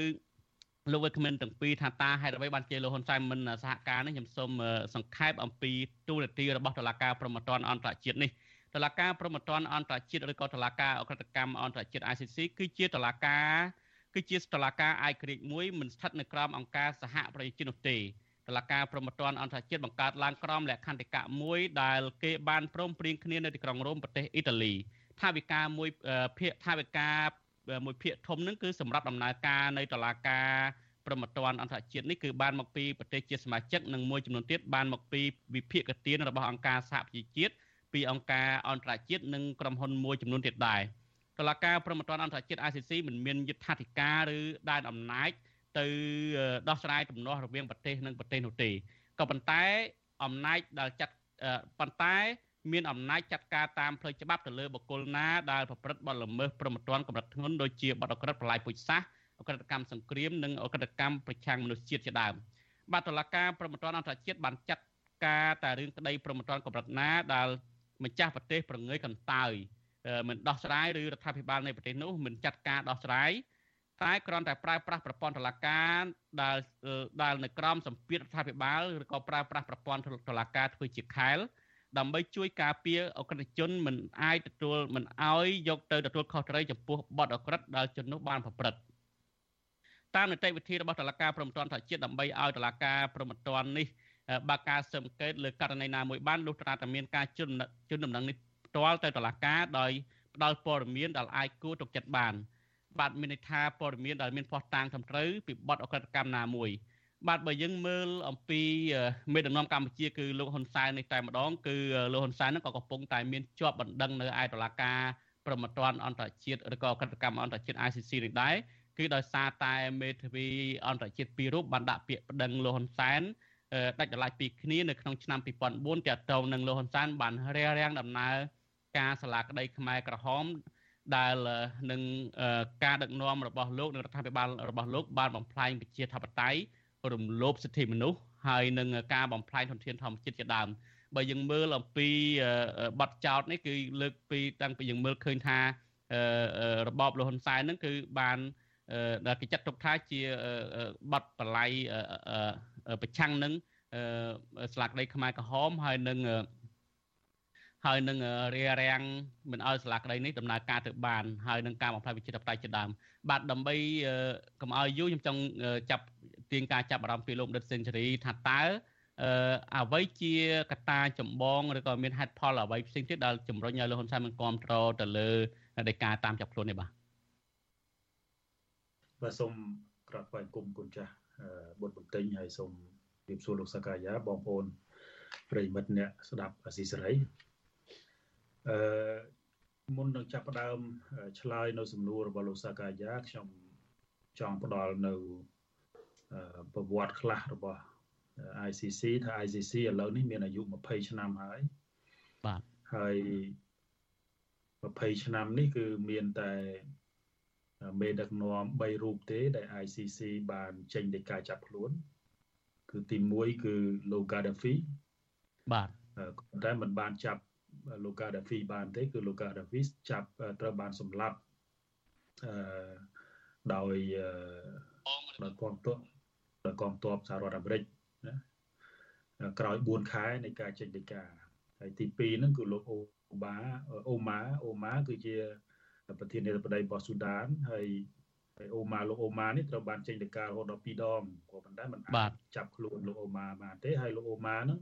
លោកវិក្កាមិនទាំងពីរថាតើហេតុអ្វីបានជាលោកហ៊ុនសែនមិនសហការនេះខ្ញុំសូមសង្ខេបអំពីទូរនទីរបស់តុលាការប្រមត្តនអន្តរជាតិនេះតុលាការប្រមត្តនអន្តរជាតិឬក៏តុលាការអក្រិតកម្មអន្តរជាតិ ICC គឺជាតុលាការគឺជាតុលាការឯករាជ្យមួយមិនស្ថិតនៅក្រោមអង្គការសហប្រជាជាតិនោះទេតឡាការប្រមត្តនអន្តរជាតិបង្កើតឡើងក្រោមលក្ខន្តិកៈមួយដែលគេបានព្រមព្រៀងគ្នានៅទីក្រុងរ៉ូមប្រទេសអ៊ីតាលីថាវិការមួយភាគថាវិការ មួយភាគធំនឹងគឺសម្រាប់ដំណើរការនៃតឡាការប្រមត្តនអន្តរជាតិនេះគឺបានមកពីប្រទេសជាសមាជិកនិងមួយចំនួនទៀតបានមកពីវិភាគទានរបស់អង្គការសហប្រជាជាតិពីអង្គការអន្តរជាតិនិងក្រុមហ៊ុនមួយចំនួនទៀតដែរតឡាការប្រមត្តនអន្តរជាតិ ICC មិនមានយុត្ថាធិការឬដែនអំណាចទៅដោះស្រាយទំនាស់រវាងប្រទេសនិងប្រទេសនោះទេក៏ប៉ុន្តែអំណាចដែលចាត់ប៉ុន្តែ មានអំណាចចាត់ការតាមផ្លូវច្បាប់ទៅលើបុគ្គលណាដែលប្រព្រឹត្តបទល្មើសប្រមត្តនកម្រិតធ្ងន់ដូចជាបទអក្រិតប្រឡាយពូជសាសន៍អក្រិតកម្មសង្គ្រាមនិងអក្រិតកម្មប្រឆាំងមនុស្សជាតិជាដើមបាទតុលាការប្រមត្តនអន្តរជាតិបានចាត់ការតែរឿងក្តីប្រមត្តនកម្រិតណាដែលម្ចាស់ប្រទេសប្រងើយកន្តើយមិនដោះស្រាយឬរដ្ឋាភិបាលនៃប្រទេសនោះមិនចាត់ការដោះស្រាយតែគ្រាន់តែប្រើប្រាស់ប្រព័ន្ធតុលាការដែលដែលនៅក្រោមសម្ពាធរដ្ឋាភិបាលឬក៏ប្រើប្រាស់ប្រព័ន្ធតុលាការធ្វើជាខែល ដើម្បីជួយការពារអក្រិតជនមិនអាចទទួលមិនអោយយកទៅទទួលខុសត្រូវចំពោះបទអក្រិតដែលជននោះបានប្រព្រឹត្តតាមនីតិវិធីរបស់តុលាការព្រមត្តនថាជាតិដើម្បីឲ្យតុលាការព្រមត្តននេះបើកការស៊ើបអង្កេតលើករណីណាមួយបានលុះត្រាតែមានការជន់ជន់ដំណឹងនេះផ្ទាល់ទៅតុលាការដោយផ្ដល់ព័ត៌មានដែលអាចគួរទុកចិត្តបានបាទមានន័យថាព័ត៌មានដែលមានផ្ោះតាងត្រឹមត្រូវពីបទអក្រិតកម្មណាមួយ បាទបើយើងមើលអំពីមេដឹកនាំកម្ពុជាគឺលោកហ៊ុនសែននេះតែម្ដងគឺលោកហ៊ុនសែនហ្នឹងក៏កំពុងតែមានជាប់បណ្ដឹងនៅឯតុលាការប្រមត្តនអន្តរជាតិឬក៏អក្រិតកម្មអន្តរជាតិ ICC នេះដែរគឺដោយសារតែមេធាវីអន្តរជាតិពីររូបបានដាក់ពាក្យប្តឹងលោកហ៊ុនសែនដាច់ដライពីគ្នានៅក្នុងឆ្នាំ2004ទាក់ទងនឹងលោកហ៊ុនសែនបានរារាំងដំណើរការសាលាក្តីខ្មែរក្រហមដែលនឹងការដឹកនាំរបស់លោកនិងរដ្ឋាភិបាលរបស់លោកបានបំផ្លាញប្រជាធិបតេយ្យ រំលោភសិទ្ធិមនុស្សហើយនឹងការបំផ្លាញធនធានធម្មជាតិជាដើមបើយើងមើលអំពីបទចោតនេះគឺលើកពីតាំងពីយើងមើលឃើញថារបបលហ៊ុនសែនហ្នឹងគឺបានដែលគេចាត់ទុកថាជាបទបល័យប្រឆាំងនឹងស្លាកដីខ្មែរក្រហមហើយនឹងហើយនឹងរារាំងមិនឲ្យស្លាកដីនេះដំណើរការទៅបានហើយនឹងការបំផ្លាញវិជាតបតៃជាដើមបាទដើម្បីកុំឲ្យយូរខ្ញុំចង់ចាប់ ទាញការចាប់អារម្មណ៍ពីលោកដិតសេនស៊ូរីថាតើអឺអ្វីជាកត្តាចម្បងឬក៏មានហេតុផលអ្វីផ្សេងទៀតដែលជំរុញឲ្យលោកហ៊ុនសែនមិនគ្រប់គ្រងទៅលើនៃការតាមចាប់ខ្លួននេះបាទបាទសូមក្រាបថ្វាយគុំគុណចាស់បុត្របន្ទិញហើយសូមជម្រាបសួរលោកសកាយាបងប្អូនប្រិមិត្តអ្នកស្ដាប់អាស៊ីសេរីអឺមុននឹងចាប់ផ្ដើមឆ្លើយនៅសំណួររបស់លោកសាកាយាខ្ញុំចង់ផ្ដល់នៅ ប្រវត្តិខ្លះរបស់ ICC ថា ICC ឥឡូវនេះមានអាយុ20ឆ្នាំហើយបាទហើយ20ឆ្នាំនេះគឺមានតែមេដឹកនាំ3រូបទេដែល ICC បានចេញដីកាចាប់ខ្លួន គឺទី1គឺលោក Gaddafi បាទតែมันបានចាប់លោក Gaddafi បានទេ គឺលោក Gaddafi ចាប់ត្រូវបានសម្លាប់អឺដោយដោយកងទ័ពដោយ កងទ័ពសហរដ្ឋអាមេរិកណាក្រោយ4ខែនៃការចេញដីកាហើយទី2ហ្នឹងគឺលោកអូបាអូម៉ាអូម៉ាគឺជាប្រធានាធិបតីរបស់ស៊ូដានហើយហើយអូម៉ាលោកអូម៉ានេះត្រូវបានចេញដីការរហូតដល់2ដងក៏ប៉ុន្តែมันអាចចាប់ខ្លួនលោកអូម៉ាបានទេហើយលោកអូម៉ាហ្នឹង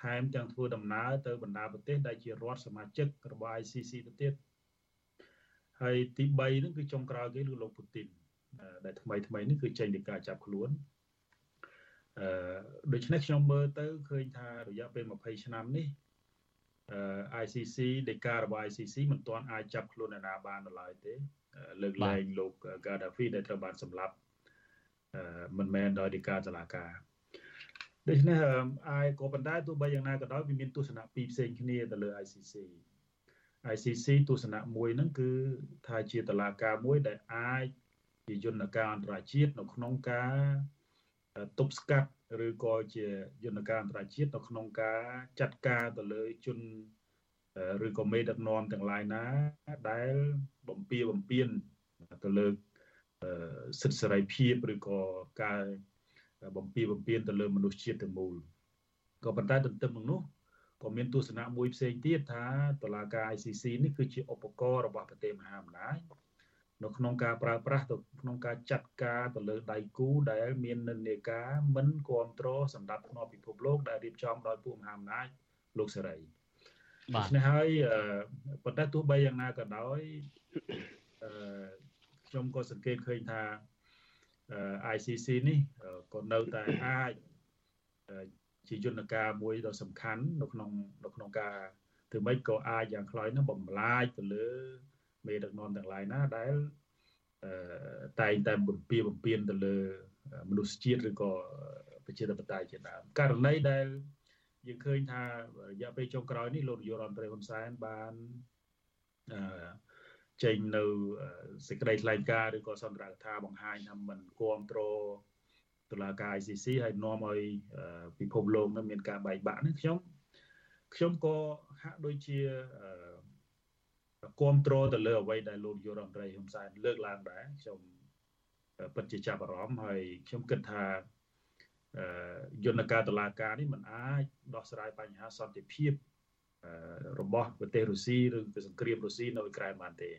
ថែមទាំងធ្វើដំណើរទៅបណ្ដាប្រទេសដែលជារដ្ឋសមាជិករបស់ ICC ទៅទៀតហើយទី3ហ្នឹងគឺចុងក្រោយគេគឺលោកពូទីន ដែលថ្មីថ្មីនេះគឺចេញដីកាចាប់ខ្លួនអឺដូច្នេះខ្ញុំមើលទៅឃើញថារយៈពេល20ឆ្នាំនេះអឺ ICC ដីការបស់ ICC មិនទាន់អាចចាប់ខ្លួនអ្នកណាបាននៅឡើយទេលើកលែងលោក Gaddafi ដែលត្រូវបានសម្លាប់អឺមិនមែនដោយដីកាតុលាការដូច្នេះអាយក៏ប៉ុន្តែទោះបីយ៉ាងណាក៏ដោយវាមានទស្សនៈពីរផ្សេងគ្នាទៅលើ ICC ICC ទស្សនៈមួយហ្នឹងគឺថាជាតឡាការមួយដែលអាច ជាយន្តការអន្តរជាតិនៅក្នុងការទប់ស្កាត់ឬក៏ជាយន្តការអន្តរជាតិនៅក្នុងការចាត់ការទៅលើជនឬក៏មេដឹកនាំទាំងឡាយណា ដែលបំពៀបំពៀនទៅលើសិទ្ធិសេរីភាពឬក៏ការបំពៀបំពៀនទៅលើមនុស្សជាតិទាំងមូលក៏ប៉ុន្តែទន្ទឹមនឹងនោះក៏មានទស្សនៈមួយផ្សេងទៀតថាតុលាការ ICC នេះគឺជាឧបករណ៍របស់ប្រទេសមហាអំណាច នៅក្នុងការប្រើប្រាស់ទៅក្នុងការចាត់ការទៅលើដៃគូដែលមាននិន្នាការមិនគ្រប់គ្រងសម្រាប់ផ្នែកពិភពលោកដែលរៀបចំដោយពួកមហាអំណាចលោកសេរីបាទនេះហើយប៉ុន្តែទោះបីយ៉ាងណាក៏ដោយអឺខ្ញុំក៏សង្កេតឃើញថា ICC នេះក៏នៅតែអាចជាយន្តការមួយដ៏សំខាន់នៅក្នុងនៅក្នុងការធ្វើម៉េចក៏អាចយ៉ាងខ្ល้อยនោះបំលាយទៅលើ មេដឹកនាំទាំងឡាយណាដែលតែងតែបំពៀបំពៀនទៅលើមនុស្សជាតិឬក៏ប្រជាធិបតេយ្យជាដើមករណីដែលយើងឃើញថារយៈពេលចុងក្រោយនេះលោកនាយករដ្ឋមន្ត្រីហ៊ុនសែនបានអឺចេញនៅសេចក្តីថ្លែងការណ៍ឬក៏សន្ទរកថាបង្ហាញថាមិនគ្រប់គ្រងតុលាការ ICC ហើយនាំឲ្យពិភពលោកនឹងមានការបែកបាក់នេះខ្ញុំខ្ញុំក៏ហាក់ដូចជា គ្រប់គ្រងទៅលើអ្វីដែលលោកនាយករដ្ឋមន្ត្រីហ៊ុនសែនលើកឡើងដែរខ្ញុំពិតជាចាប់អារម្មណ៍ហើយខ្ញុំគិតថាយន្តការតឡាការនេះมันអាចដោះស្រាយបញ្ហាសន្តិភាពរបស់ប្រទេសរុស្ស៊ីឬសង្គ្រាមរុស្ស៊ីនៅអ៊ុយក្រែនបានទេ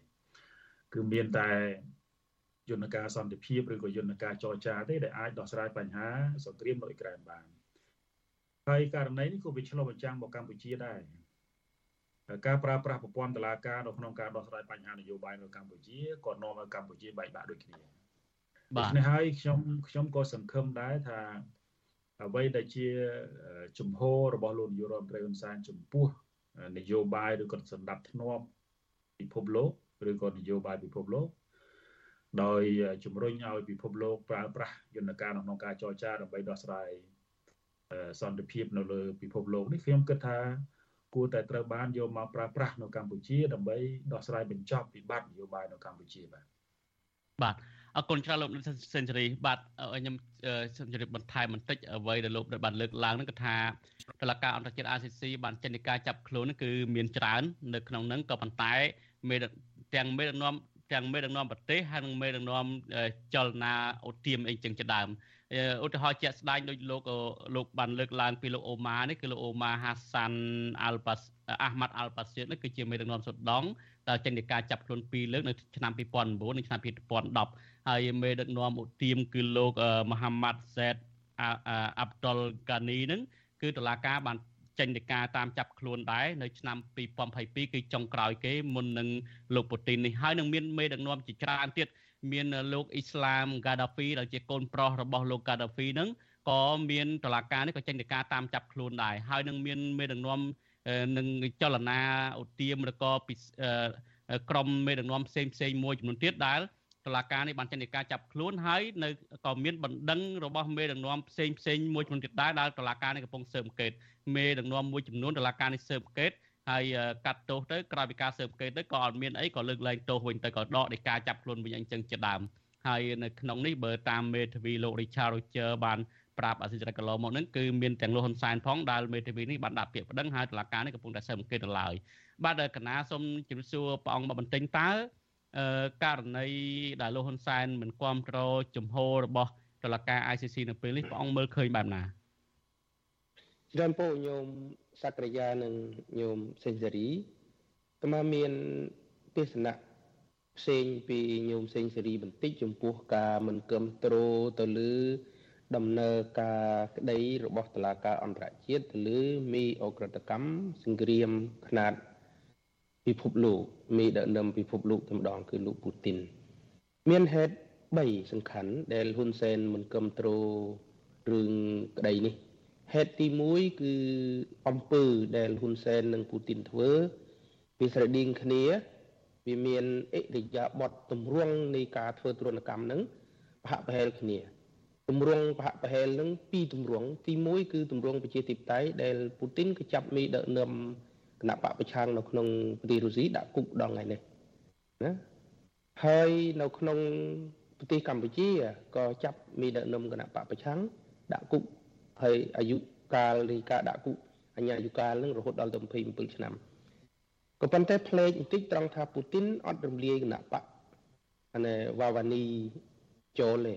គឺមានតែយន្តការសន្តិភាពឬក៏យន្តការចរចាទេដែលអាចដោះស្រាយបញ្ហាសង្គ្រាមនៅអ៊ុយក្រែនបានហើយករណីនេះក៏វាឆ្លុះបញ្ចាំងមកកម្ពុជាដែរ ការប្រើប្រាស់ប្រព័ន្ធតុលាការនៅក្នុងការដោះស្រាយបញ្ហានយោបាយនៅកម្ពុជាក៏នាំឲ្យកម្ពុជាបែកបាក់ដូចគ្នាបាទនេះហើយខ្ញុំខ្ញុំក៏សង្ឃឹមដែរថាអ្វីដែលជាជំហររបស់លោកនាយករដ្ឋមន្ត្រីហ៊ុនសែនចំពោះនយោបាយឬក៏សម្ដាប់ធ្នាប់ពិភពលោកឬក៏នយោបាយពិភពលោកដោយជំរុញឲ្យពិភពលោកប្រើប្រាស់យន្តការក្នុងការចរចាដើម្បីដោះស្រាយសន្តិភាពនៅលើពិភពលោកនេះខ្ញុំគិតថា គួរតែត្រូវបានយកមកប្រើប្រាស់នៅកម្ពុជាដើម្បីដោះស្រាយបញ្ចប់វិបត្តិនយោបាយនៅកម្ពុជាបាទបាទអរគុណច្រើនលោកសេនស៊ូរីបាទខ្ញុំសូមជម្រាបបន្ថែមបន្តិចអ្វីដែលលោកបានលើកឡើងហ្នឹងគឺថាតឡការអន្តរជាតិ RCC បានចេញនីការចាប់ខ្លួនគឺមានច្រើននៅក្នុងហ្នឹងក៏ប៉ុន្តែមេទាំងមេដឹកនាំទាំងមេដឹកនាំប្រទេសហើយនិងមេដឹកនាំចលនាអូទៀមអីចឹងជាដើម ឧទាហរណ៍ជាក់ស្ដែងដូចលោកលោកបានលើកឡើងពីលោកអូម៉ានេះគឺលោកអូម៉ាហាសាន់អាល់ប៉ាអាហ្មាត់អាល់ប៉ាសៀតនេះគឺជាមេដឹកនាំសុដងដែលចេញពីការចាប់ខ្លួនពីរលើកនៅឆ្នាំ2009និងឆ្នាំ2010ហើយមេដឹកនាំឧទាមគឺលោកមហាម៉ាត់សេតអាប់ដុលកានីនឹងគឺតុលាការបានចេញទៅការតាមចាប់ខ្លួនដែរនៅឆ្នាំ2022គឺចុងក្រោយគេមុននឹងលោកពូទីននេះហើយនឹងមានមេដឹកនាំជាច្រើនទៀត មានលោកអ៊ីស្លាមហ្គាដាហ្វីដែលជាកូនប្រុសរបស់លោកហ្គាដាហ្វីនឹងក៏មានតឡាការនេះក៏ចេញទៅការតាមចាប់ខ្លួនដែរហើយនឹងមានមេដឹកនាំនឹងចលនាឧទាមឬក៏ពីក្រុមមេដឹកនាំផ្សេងផ្សេងមួយចំនួនទៀតដែលតឡាការនេះបានចេញការចាប់ខ្លួនហើយនៅក៏មានបណ្ដឹងរបស់មេដឹកនាំផ្សេងផ្សេងមួយចំនួនទៀតដែរដែលតឡាការនេះកំពុងស៊ើបអង្កេតមេដឹកនាំមួយចំនួនតឡាការនេះស៊ើបអង្កេត ហើយកាត់ទោសទៅក្រោយពីការស៊ើបអង្កេតទៅក៏អត់មានអីក៏លើកលែងទោសវិញទៅក៏ដកនៃការចាប់ខ្លួនវិញអញ្ចឹងជាដើមហើយនៅក្នុងនេះបើតាមមេធាវីលោក Richard Roger បានប្រាប់អសិរៈកន្លងមកហ្នឹងគឺមានទាំងលោកហ៊ុនសែនផងដែលមេធាវីនេះបានដាក់ពាក្យប្តឹងហើយតុលាការនេះកំពុងតែស៊ើបអង្កេតទៅឡើយបាទកណាសូមជម្រាបសួរព្រះអង្គមកបន្ទិញតើករណីដែលលោកហ៊ុនសែនមិនគ្រប់គ្រងជំហររបស់តុលាការ ICC នៅពេលនេះព្រះអង្គមើលឃើញបែបណា ច្រើនពោញោមសក្តិយានិងញោមសេនស៊ូរីក៏មកមានទេសនៈផ្សេងពីញោមសេងសេរីបន្តិចចំពោះការមិនគ្រប់គ្រងទៅលើដំណើរការក្តីរបស់តុលាការអន្តរជាតិទៅលើមីអក្រិតកម្មសង្គ្រាមខ្នាតពិភពលោកមេដឹកនាំពិភពលោកតែម្ដងគឺលោកពូទីនមានហេតុ3សំខាន់ដែលហ៊ុនសែនមិនគ្រប់គ្រងរឿងក្តីនេះ ហេតុទី1គឺអំពើដែលហ៊ុនសែននិងពូទីនធ្វើវាស្រដៀងគ្នាវាមានអិរិយាបថទម្រង់នៃការធ្វើទរណកម្មនឹងប្រហាក់ប្រហែលគ្នាទម្រង់ប្រហាក់ប្រហែលនឹងពីរទម្រង់ទី1គឺទម្រង់ប្រជាធិបតេយ្យដែលពូទីនក៏ចាប់មីដឹកនាំគណៈបកប្រឆាំងនៅក្នុងប្រទេសរុស្ស៊ីដាក់គុកដល់ថ្ងៃនេះណាហើយនៅក្នុងប្រទេសកម្ពុជាក៏ចាប់មីដឹកនាំគណៈបកប្រឆាំងដាក់គុក ហើយអាយុកាលនៃការដាក់គុកអញ្ញាអាយុកាលនឹងរហូតដល់ទៅ27ឆ្នាំក៏ប៉ុន្តែផ្លេចបន្តិចត្រង់ថាពូទីនអត់រំលាយគណៈបកអានេះវ៉ាវ៉ានីចូលទេ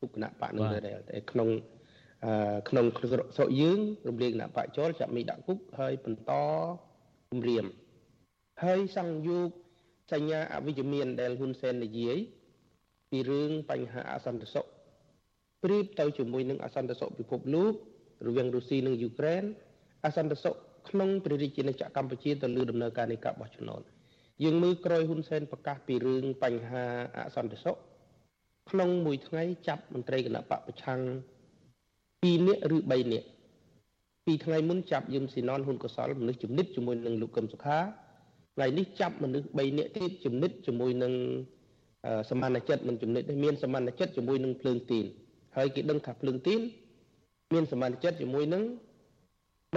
ទុកគណៈបកនឹងដែរតែក្នុងក្នុងស្រុកយើងរំលាយគណៈបកចូលចាប់មីដាក់គុកហើយបន្តគម្រាមហើយសង្យុកសញ្ញាអវិជ្ជមានដែលហ៊ុនសែននិយាយពីរឿងបញ្ហាអសន្តិសុខ ប្រៀបទៅជាមួយនឹងអសន្តិសុខពិភពលោករវាងរុស្ស៊ីនិងយូក្រែនអសន្តិសុខក្នុងព្រះរាជាណាចក្រកម្ពុជាទៅលើដំណើរការនៃការបោះឆ្នោតយើងមើលក្រោយហ៊ុនសែនប្រកាសពីរឿងបញ្ហាអសន្តិសុខក្នុងមួយថ្ងៃចាប់មន្ត្រីគណៈបកប្រឆាំង2នាក់ឬ3នាក់ពីថ្ងៃមុនចាប់យឹមស៊ីណនហ៊ុនកសលមនុស្សជំនិតជាមួយនឹងលោកកឹមសុខាថ្ងៃនេះចាប់មនុស្ស3នាក់ទៀតជំនិតជាមួយនឹងសមានចិត្តមិនជំនិតទេមានសមានចិត្តជាមួយនឹងភ្លើងទីន ហើយគេដឹងថាភ្លើងទីនមានសមានចិត្តជាមួយនឹង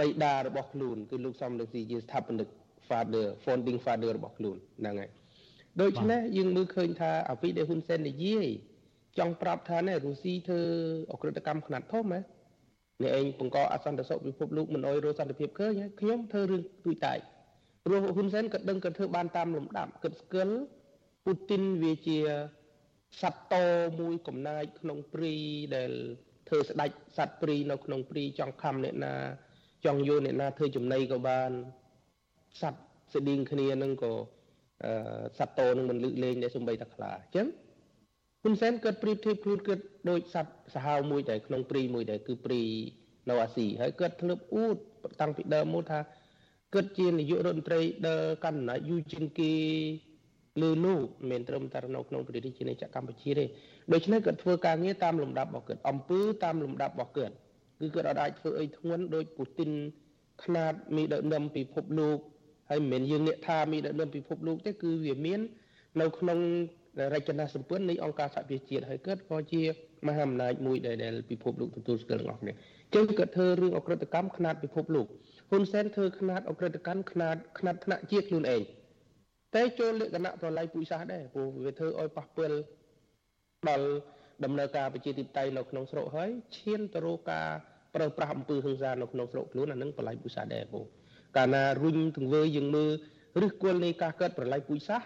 បៃតារបស់ខ្លួនគឺលោកសំរងស៊ីជាស្ថាបនិក father founding father របស់ខ្លួនហ្នឹងហើយដូច្នេះយើងមើលឃើញថាអ្វីដែលហ៊ុនសែននិយាយចង់ប្រាប់ថាណែរុស្ស៊ីធ្វើអក្រិតកម្មខ្នាតធំហ៎នេះឯងបង្កអសន្តិសុខពិភពលោកមិនអោយរស់សន្តិភាពឃើញខ្ញុំធ្វើរឿងទួយតែព្រោះហ៊ុនសែនក៏ដឹងក៏ធ្វើបានតាមលំដាប់គិតស្គាល់ពូទីនវាជា សត្វតមួយកំណាចក្នុងព្រីដែលធ្វើស្ដាច់សត្វព្រីនៅក្នុងព្រីចង់ខំអ្នកណា ចង់យកអ្នកណាធ្វើចំណីក៏បានសត្វស្តៀងគ្នានឹងក៏សត្វតនឹងមិនលឹកលែងដែរសំបីតែខ្លាអញ្ចឹងហ៊ុនសែនគាត់ប្រៀបធៀបខ្លួនគាត់ដូចសត្វសាហាវមួយដែលក្នុងព្រីមួយដែលគឺព្រីនៅអាស៊ីហើយគាត់ធ្លាប់អួតតាំងពីដើមមកថាគាត់ជានាយករដ្ឋមន្ត្រីដើរកាន់អំណាចយូរជាងគេ លើលោកមិនត្រឹមតែនៅក្នុងប្រទេសជាចក្រកម្ពុជាទេដូច្នេះគាត់ធ្វើការងារតាមលំដាប់របស់គាត់អំពើតាមលំដាប់របស់គាត់គឺគាត់អាចធ្វើអីធ្ងន់ដោយពូទីនខ្នាតមីដឹកនាំពិភពលោកហើយមិនមែនយើងអ្នកថាមីដឹកនាំពិភពលោកទេគឺវាមាន នៅក្នុងរចនាសម្ព័ន្ធនៃអង្គការសហប្រជាជាតិហើយគាត់ក៏ជាមហាអំណាចមួយដែលដែលពិភពលោកទទួលស្គាល់ទាំងអស់គ្នាចឹងគាត់ធ្វើរឿងអក្រិតកម្មខ្នាតពិភពលោកហ៊ុនសែនធ្វើខ្នាតអក្រិតកម្មខ្នាតខ្នាតថ្នាក់ជាតិខ្លួនឯង តែចូលលក្ខណៈប្រឡ័យពុយសាសដែរព្រោះវាធ្វើឲ្យប៉ះពាល់ដល់ដំណើរការប្រជាធិបតេយ្យនៅក្នុងស្រុកហើយឈានទៅរកការប្រើប្រាស់អំពើហិង្សានៅក្នុងស្រុកខ្លួនអានឹងប្រឡ័យពុយសាសដែរបងកាលណារុញទង្វើយើងមើលឫសគល់នៃការកើតប្រឡ័យពុយសាស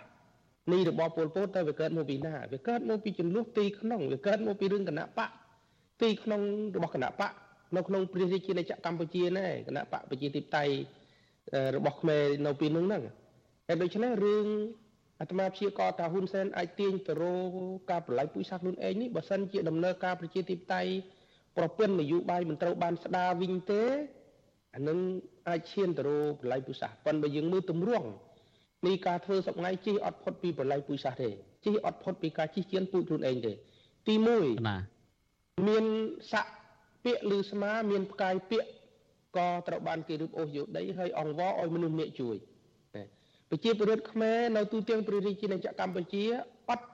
នៃរបបពលពតទៅវាកើតមកពីណាវាកើតមកពីចំនួនទីក្នុងវាកើតមកពីរឿងគណៈបកទីក្នុងរបស់គណៈបកនៅក្នុងព្រះរាជាណាចក្រកម្ពុជាណែគណៈបកប្រជាធិបតេយ្យរបស់ខ្មែរនៅពេលនោះហ្នឹង ហើយដូច្នេះរឿងអាត្មាព្យាករថាហ៊ុនសែនអាចទាញទៅរកការប្រឡាយពុយសាសខ្លួនឯងនេះបើសិនជាដំណើរការប្រជាធិបតេយ្យប្រពន្ធនយោបាយមិនត្រូវបានស្ដារវិញទេអានឹងអាចឈានទៅរកប្រឡាយពុយសាសប៉ុន្តែបើយើងមើលទម្រង់នៃការធ្វើសប្ងៃជិះអត់ផុតពីប្រឡាយពុយសាសទេជិះអត់ផុតពីការជិះជៀនពូជខ្លួនឯងទេទី1ណាមានស័កពាកឬស្មាមានផ្កាយពាកក៏ត្រូវបានគេរឹបអូសយកដីហើយអង្វរឲ្យមនុស្សមេជួយ ប្រជាពលរដ្ឋខ្មែរនៅទូទាំងព្រះរាជាណាចក្រកម្ពុជាអត់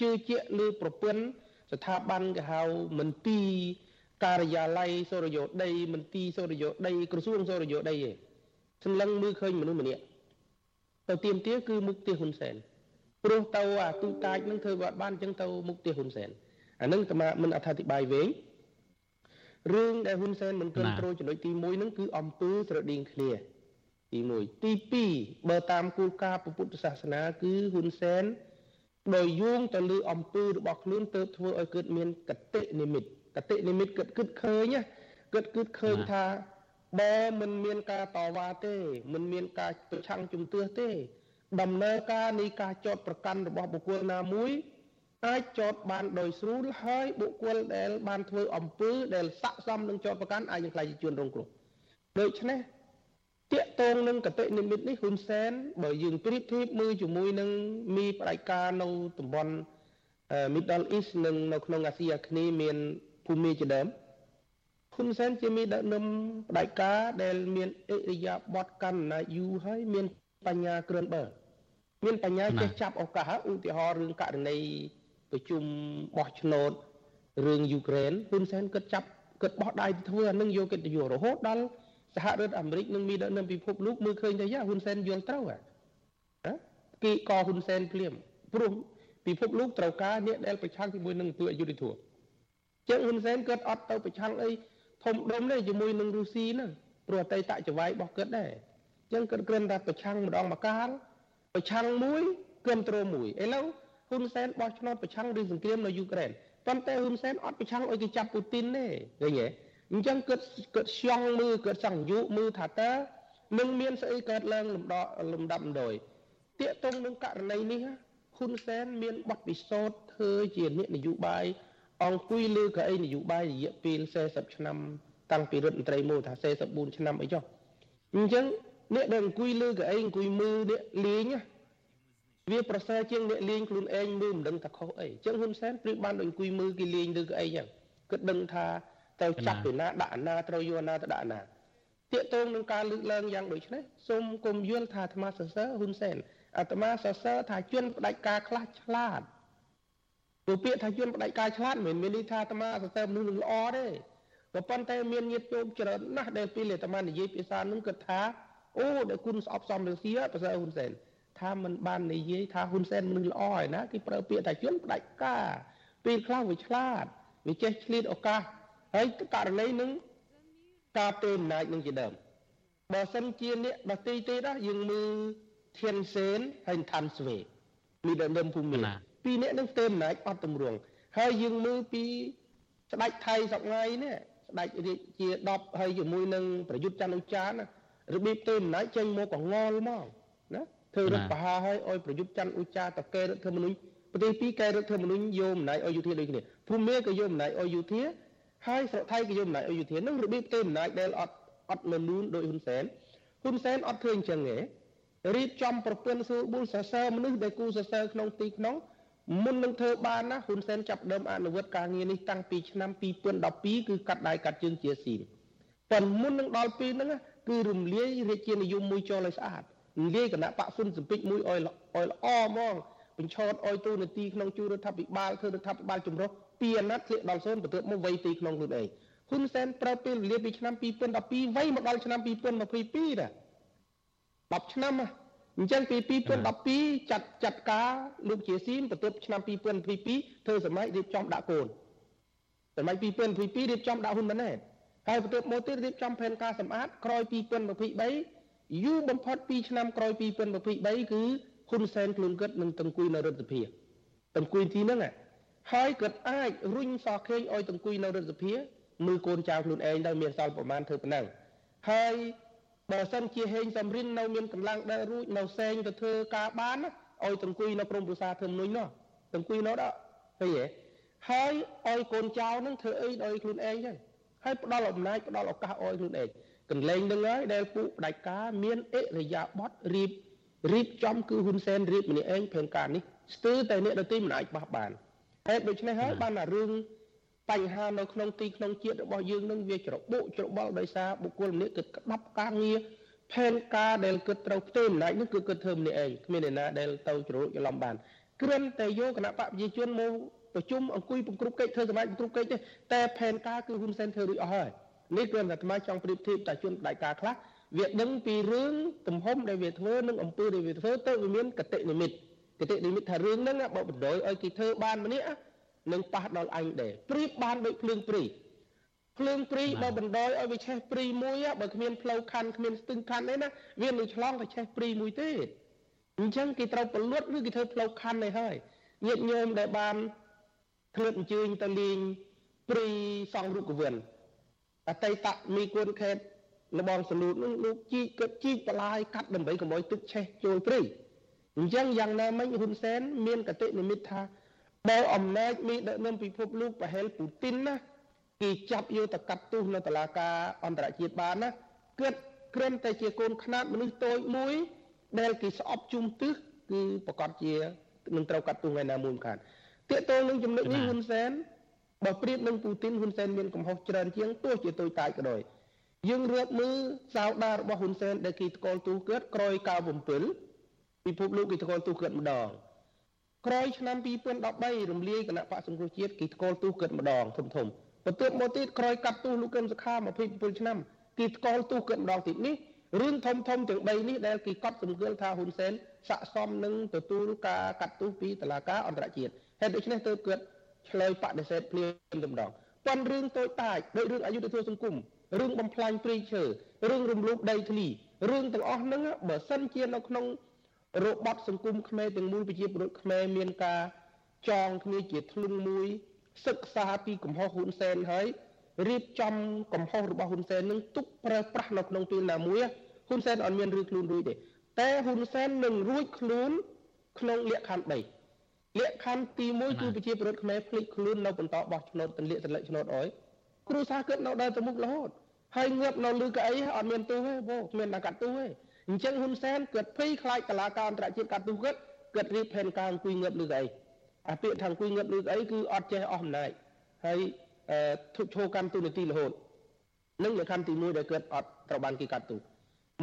ជឿជាក់លើប្រពន្ធស្ថាប័នគេហៅមន្ទីរការិយាល័យសូរយោដីមន្ទីរសូរយោដីក្រសួងសូរយោដីឯងសម្លឹងមើលឃើញមនុស្សម្នាក់ទៅទៀមទាគឺមុខទាហ៊ុនសែនព្រោះទៅអាទូតាចនឹងធ្វើបាត់បានអញ្ចឹងទៅមុខទាហ៊ុនសែនអានឹងតាមមិនអត្ថាធិប្បាយវិញរឿងដែលហ៊ុនសែនមិនគ្រប់គ្រងចំណុចទី1ហ្នឹងគឺអំពើស្រដៀងគ្នា ទី1ទី2បើតាមគោលការណ៍ពុទ្ធសាសនា គឺហ៊ុនសែនដោយយោងទៅលើអំពើរបស់ខ្លួនទៅធ្វើឲ្យកើតមានកតិនិមិត្តកតិនិមិត្តគិតគិតឃើញគិតគិតឃើញថាបើមិនមានការតវ៉ាទេមិនមានការប្រឆាំងជំទាស់ទេ ដំណើរការនៃការចោតប្រកាន់របស់បុគ្គលណាមួយអាចចោតបានដោយស្រួលហើយបុគ្គលដែលបានធ្វើអំពើដែលស័ក្តិសមនឹងចោតប្រកាន់អាចនឹងខ្លាចជាជនរងគ្រោះដូច្នេះ តាកតងនឹងកតិនិមិត្តនេះហ៊ុនសែនបើយើងប្រៀបធៀបមើលជាមួយនឹងមីផ្ដាច់ការនៅតំបន់ Middle East និងនៅក្នុងអាស៊ីអាគ្នេយ៍មានភូមិជាដើមហ៊ុនសែនជាមីដឹកនាំផ្ដាច់ការដែលមានអិរិយាបថកាន់អំណាចយូរហើយមានបញ្ញាគ្រឿនបើមានបញ្ញាចេះចាប់ឱកាសឧទាហរណ៍រឿងករណីប្រជុំបោះឆ្នោតរឿងយូក្រែនហ៊ុនសែនគិតចាប់គិតបោះដៃទៅធ្វើអានឹងយកកិត្តិយសរហូតដល់ សហរដ្ឋអាមេរិកនិងមានដឹកនាំពិភពលោកមើលឃើញថាយ៉ាហ៊ុនសែនយល់ត្រូវហ៎គេកហ៊ុនសែនភ្លាមព្រោះពិភពលោកត្រូវការអ្នកដែលប្រឆាំងជាមួយនឹងធ្វើអយុធធម៌ចឹងហ៊ុនសែនគាត់អត់ទៅប្រឆាំងអីធំដុំទេជាមួយនឹងរុស្ស៊ីហ្នឹងព្រោះអតីតចវាយរបស់គាត់ដែរចឹងគាត់គ្រាន់តែប្រឆាំងម្ដងម្កាលប្រឆាំងមួយគ្រប់គ្រងមួយឥឡូវហ៊ុនសែនបោះឆ្នោតប្រឆាំងរឿងសង្គ្រាមនៅយូក្រែនប៉ុន្តែហ៊ុនសែនអត់ប្រឆាំងឲ្យគេចាប់ពូទីនទេឃើញទេ អញ្ចឹងគាត់គាត់ស្យងមើលគាត់សង្យុមើលថាតើនឹងមានស្អីកើតឡើងលំដលំដាប់លំដោយតាកតងនឹងករណីនេះហ៊ុនសែនមានបទពិសោធន៍ធ្វើជាអ្នកនយោបាយអង្គុយលើកៅអីនយោបាយរយៈពេល40ឆ្នាំតាំងពីរដ្ឋមន្ត្រីមកថា44ឆ្នាំអីចុះអញ្ចឹងអ្នកដែលអង្គុយលើកៅអីអង្គុយមើលអ្នកលេងវាប្រសើរជាងអ្នកលេងខ្លួនឯងមើលមិនដឹងថាខុសអីអញ្ចឹងហ៊ុនសែនព្រឹកបានអង្គុយមើលគេលេងលើកៅអីចឹងគិតដឹងថា ទៅចាប់ពីណាដាក់ណាត្រូវយកណាទៅដាក់ណាតាកតងនឹងការលើកឡើងយ៉ាងដូចនេះសូមគុំយល់ថាអាត្មាសរសើរហ៊ុនសែនអាត្មាសរសើរថាជនផ្ដាច់ការខ្លះឆ្លាតព្រោះពាក្យថាជនផ្ដាច់ការឆ្លាតមិនមែនមានន័យថាអាត្មាសរសើរមនុស្សនឹងល្អទេក៏ប៉ុន្តែមានញាតិញោមច្រើនណាស់ដែលពេលអាត្មានិយាយភាសានឹងគិតថាអូដែលគុណស្អប់សំរសៀប្រសើរហ៊ុនសែនថាមិនបាននិយាយថាហ៊ុនសែនមនុស្សល្អឯណាគេប្រើពាក្យថាជនផ្ដាច់ការពេលខ្លះវាឆ្លាតវាចេះឆ្លៀតឱកាស ហើយករណីនឹងការទេអំណាចនឹងជាដើមបើសិនជាអ្នកដតីទេដែរយើងមើលធៀនសេនហើយឋានស្វេមានដើមភូមិពីរអ្នកនឹងទេអំណាចអត់តម្រង់ហើយយើងមើលពីស្ដេចថៃសប្ងៃនេះស្ដេចរាជា10ហើយជាមួយនឹងប្រយុទ្ធច័ន្ទឧចាណារបៀបទេអំណាចចេញមកកងល់មកណាធ្វើរដ្ឋបហាឲ្យឲ្យប្រយុទ្ធច័ន្ទឧចាតកែរដ្ឋធម្មនុញ្ញប្រទេសពីរកែរដ្ឋធម្មនុញ្ញយកអំណាចឲ្យយុធាដូចគ្នាភូមិក៏យកអំណាចឲ្យយុធា ហើយស្រុកថៃក៏យកអំណាចឲ្យយុធានឹងរបៀបទេអំណាចដែលអត់អត់លលូនដោយហ៊ុនសែនហ៊ុនសែនអត់ធ្វើអញ្ចឹងទេរៀបចំប្រពន្ធសួរប៊ុលសរសើរមនុស្សដែលគូសរសើរក្នុងទីក្នុងមុននឹងធ្វើបានណាហ៊ុនសែនចាប់ដើមអនុវត្តការងារនេះតាំងពីឆ្នាំ2012គឺកាត់ដៃកាត់ជើងជាស៊ីប៉ុន្តែមុននឹងដល់ពេលហ្នឹងគឺរំលាយរាជានិយមមួយចោលឲ្យស្អាតរំលាយគណៈបកហ៊ុនសំពេចមួយឲ្យឲ្យល្អហ្មងបញ្ឆោតអោយទូនាទីក្នុងជួររដ្ឋាភិបាលធ្វើរដ្ឋាភិបាលចម្រុះ ពីអាណត្តិធ្លាក់ដល់សូន្យបន្ទាប់មកវ័យទីក្នុងខ្លួនឯងហ៊ុនសែនប្រើពេលវេលាពីឆ្នាំ2012វ័យមកដល់ឆ្នាំ2022ណា10ឆ្នាំណាអញ្ចឹងពី2012ចាត់ចាត់ការលោកជាស៊ីមបន្ទាប់ឆ្នាំ2022ធ្វើសម័យរៀបចំដាក់កូនសម័យ2022រៀបចំដាក់ហ៊ុនម៉ាណែតហើយបន្ទាប់មកទៀតរៀបចំផែនការសម្អាតក្រោយ2023យូរបំផុត2ឆ្នាំក្រោយ2023គឺហ៊ុនសែនខ្លួនគាត់នឹងតង្គុយនៅរដ្ឋសភាតង្គុយទីហ្នឹង ហើយគាត់អាចរុញសខេងឲ្យតង្គុយនៅរដ្ឋសភាមើលកូនចៅខ្លួនឯងទៅមានសល់ប្រមាណធ្វើប៉ុណ្ណឹងហើយបើសិនជាហេងសំរិននៅមានកម្លាំងដើររួចនៅសែងទៅធ្វើការបានឲ្យតង្គុយនៅព្រំប្រសាធ្វើមនុញនោះតង្គុយនោះដល់ឃើញទេហើយឲ្យកូនចៅនឹងធ្វើអីដល់ខ្លួនឯងចឹងហើយផ្ដល់អំណាចផ្ដល់ឱកាសឲ្យខ្លួនឯងកន្លែងនឹងហើយដែលពួកផ្ដាច់ការមានអិរិយាបថរៀបរៀបចំគឺហ៊ុនសែនរៀបម្នាក់ឯងផែនការនេះស្ទើរតែអ្នកដទៃមិនអាចបោះបាន ហេតុដូច្នេះហើយបានតែរឿងបញ្ហានៅក្នុងទីក្នុងជាតិរបស់យើងនឹងវាច្របូកច្របល់ដោយសារបុគ្គលម្នាក់គិតក្តាប់ការងារផែនការដែលគិតត្រូវផ្ទេរអំណាចនោះគឺគិតធ្វើម្នាក់ឯងគ្មានអ្នកណាដែលទៅជ្រោកច្រឡំបានគ្រាន់តែយកគណៈបកប្រជាជនមកប្រជុំអង្គុយពង្គ្រប់កិច្ចធ្វើសមាជពង្គ្រប់កិច្ចទេតែផែនការគឺហ៊ុនសែនធ្វើរួចអស់ហើយនេះគ្រាន់តែអាត្មាចង់ប្រៀបធៀបតែជនផ្ដាច់ការខ្លះវាដឹងពីរឿងទំហំដែលវាធ្វើនិងអំពើដែលវាធ្វើទៅវាមានកតិនិមិត្ត កតិនិមិត្តថារឿងហ្នឹងបើបណ្ដោយឲ្យគេធ្វើបានម្នាក់នឹងប៉ះដល់អញដែរព្រៀបបានដូចភ្លើងព្រីភ្លើងព្រីបើបណ្ដោយឲ្យវាឆេះព្រីមួយបើគ្មានផ្លូវខណ្ឌគ្មានស្ទឹងខណ្ឌទេណាវានឹងឆ្លងទៅឆេះព្រីមួយទេអញ្ចឹងគេត្រូវពលុតឬគេធ្វើផ្លូវខណ្ឌនេះហើយញាតិញោមដែលបានធ្លាប់អញ្ជើញទៅលេងព្រីសង់រូបវិនអតីតមីគុណខេតលបងសលូតនឹងលោកជីកគិតជីកបលាយកាត់ដើម្បីកុំឲ្យទឹកឆេះចូលព្រី អញ្ចឹងយ៉ាងណាមិញហ៊ុនសែនមានកតិនិមិត្តថាបើអំណាចមានដឹកនាំពិភពលោកប្រហែលពូទីនណាគេចាប់យកទៅកាត់ទោសនៅតុលាការអន្តរជាតិបានណាគិតក្រឹមតែជាកូនខ្នាតមនុស្សតូចមួយ ដែលគេស្អប់ជុំទឹះគឺប្រកាសជានឹងត្រូវកាត់ទោសថ្ងៃណាមួយខានទាក់ទងនឹងចំណុចនេះហ៊ុនសែនបើប្រៀបនឹងពូទីនហ៊ុនសែនមានកំហុសច្រើនជាងទោះជាតូចតាចក៏ដោយយើងរៀបមើលសោដារបស់ហ៊ុនសែនដែលគេតកល់ទូគាត់ក្រោយ97 ពិភពលោកគេតកល់ទូគាត់ម្ដងក្រោយឆ្នាំ2013រំលាយគណៈបកសង្គ្រោះជាតិគេស្គាល់ទោសគិតម្ដងធំធំបន្ទាប់មកទៀតក្រោយកាត់ទោសលោកកឹមសុខា27ឆ្នាំគេស្គាល់ទោសគិតម្ដងទៀតនេះរឿងធំធំទាំង3នេះដែលគេកត់សម្គាល់ថាហ៊ុនសែនស័កសមនឹងទទួលការកាត់ទោសពីតុលាការអន្តរជាតិហេតុដូច្នេះទើបគាត់ឆ្លើយបដិសេធភ្លាមតែម្ដងប៉ុន្តែរឿងតូចតាចដូចរឿងអយុធធម៌សង្គមរឿងបំផ្លាញព្រៃឈើរឿងរំលោភដីធ្លីរឿងទាំងអស់ហ្នឹងបើសិនជានៅក្នុង របបសង្គមខ្មែរទាំងមូលប្រជាពលរដ្ឋខ្មែរមានការចងគ្នាជាធ្លុងមួយ សិក្សាពីកំហុសហ៊ុនសែនហើយរៀបចំកំហុសរបស់ហ៊ុនសែននឹងទុកប្រើប្រាស់នៅក្នុងពេលណាមួយហ៊ុនសែនអត់មានឬខ្លួនរួចទេតែហ៊ុនសែននឹងរួចខ្លួនក្នុងលក្ខខណ្ឌ3លក្ខខណ្ឌទី1គឺប្រជាពលរដ្ឋខ្មែរភ្លេចខ្លួននៅបន្តបោះឆ្នោតទន្លាក់សន្លឹកឆ្នោតអយគ្រូសាគិតនៅដើរទៅមុខរហូតហើយងើបនៅលឺកៅអីអត់មានទោសទេបងគ្មានតែកាត់ទោសទេ អញ្ចឹងហ៊ុនសែនគាត់ភ័យខ្លាចតឡាការអន្តរជាតិកាត់ទោសគាត់គាត់រៀបផែនការអង្គុយងើបលឺកៅអីអាពាក្យថាអង្គុយងើបលឺកៅអីគឺអត់ចេះអស់អំណាចហើយធុឈោកម្មទូនាទីរហូតនឹងលក្ខខណ្ឌទី1ដែលគាត់អត់ត្រូវបានគេកាត់ទោស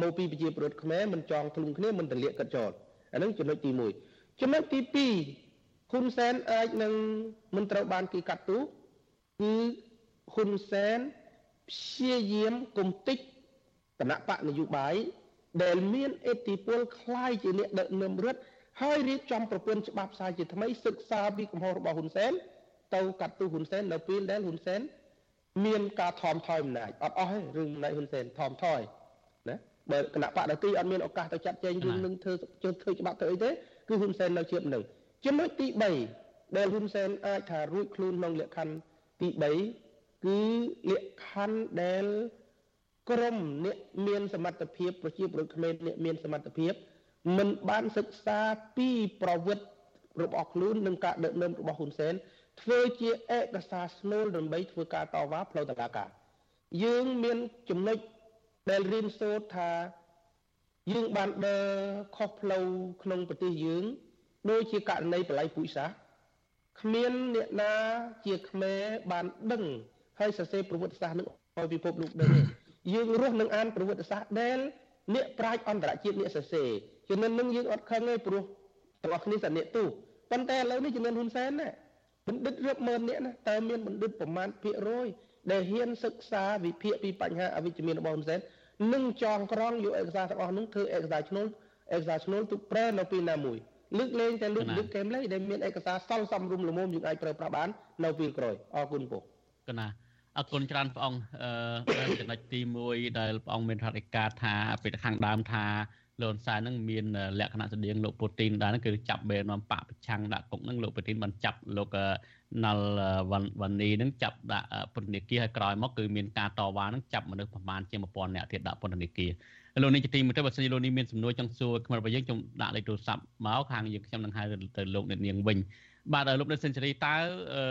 មកពីប្រជាពលរដ្ឋខ្មែរមិនចងធ្លុំគ្នាមិនទលាក់គាត់ចោលអានឹងចំណុចទី1ចំណុចទី2ហ៊ុនសែនអាចនឹងមិនត្រូវបានគេកាត់ទោសគឺហ៊ុនសែនព្យាយាមគំតិចគណៈបកនយោបាយ ដែលមានអេតិពលคล้ายជាអ្នកដឹកនាំរដ្ឋហើយរៀបចំប្រព័ន្ធច្បាប់ផ្សាយជាថ្មីសិក្សាពីកំហុសរបស់ហ៊ុនសែនទៅកាត់ទោសហ៊ុនសែននៅពេលដែលហ៊ុនសែនមានការថមថយអំណាចអត់អស់ទេរឿងអំណាចហ៊ុនសែនថមថយណាបើគណៈបកដទីអត់មានឱកាសទៅចាត់ចែងរឿងនឹងធ្វើធ្វើច្បាប់ទៅអីទេគឺហ៊ុនសែននៅជាប់នឹងចំណុចទី3ដែលហ៊ុនសែនអាចថារួចខ្លួនក្នុងលក្ខខណ្ឌទី3គឺលក្ខខណ្ឌដែល ក្រមអ្នកមានសមត្ថភាពប្រជាពលរដ្ឋខ្មែរអ្នកមានសមត្ថភាពមិនបានសិក្សាពីប្រវត្តិរបស់ខ្លួននិងការដឹកនាំរបស់ហ៊ុនសែនធ្វើជាឯកសារស្នូលដើម្បីធ្វើការតវ៉ាផ្លូវតុលាការយើងមានចំណុចដែលរៀនសូត្រថាយើងបានដើរខុសផ្លូវក្នុងប្រទេសយើងដូចជាករណីបល័យពុយសាគ្មានអ្នកណាជាខ្មែរបានដឹងហើយសរសេរប្រវត្តិសាស្ត្រនឹងឲ្យពិភពលោកដឹងទេ យើងរស់នឹងអានប្រវត្តិសាស្ត្រដែលអ្នកប្រាជ្ញអន្តរជាតិអ្នកសរសេរជំនាន់នឹងយើងអត់ខឹងទេព្រោះទាំងអស់គ្នាសនិកទូប៉ុន្តែឥឡូវនេះជំនាន់ហ៊ុនសែនណាបណ្ឌិតរាប់ម៉ឺននាក់ណាតើមានបណ្ឌិតប្រមាណភាគរយដែលហ៊ានសិក្សាវិភាគពីបញ្ហាអវិជ្ជមានរបស់ហ៊ុនសែននិងចងក្រងយកឯកសារទាំងអស់នោះធ្វើឯកសារឈ្នួលឯកសារឈ្នួលទុកប្រើនៅពេលណាមួយលើកលែងតែលើកលើកកែមលេដែលមានឯកសារសល់សំរុំល្មមយើងអាចប្រើប្រាស់បាននៅពេលក្រោយអរគុណពុកកណា អរគុណច្រើនព្រះអង្គអឺចំណុចទី1ដែលព្រះអង្គមានរដ្ឋាភិបាលថាពីខាងដើមថាលោកហ៊ុនសែននឹងមានលក្ខណៈស្តៀងលោកពូទីនដែរហ្នឹងគឺចាប់បេនាំបកប្រឆាំងដាក់គុកហ្នឹងលោកពូទីនបានចាប់លោកណលវ៉ានីហ្នឹងចាប់ដាក់ពន្ធនាគារហើយក្រោយមកគឺមានការតវ៉ាហ្នឹងចាប់មនុស្សប្រមាណជាង1000នាក់ទៀតដាក់ពន្ធនាគារលោកនេះជាទីមួយទៅបើសិនជាលោកនេះមានសំណួរចង់សួរខ្មែររបស់យើងខ្ញុំដាក់លេខទូរស័ព្ទមកខាងយើងខ្ញុំនឹងហៅទៅលោកអ្នកនាងវិញបាទលោកនៅសេនស៊ូរីតើអឺ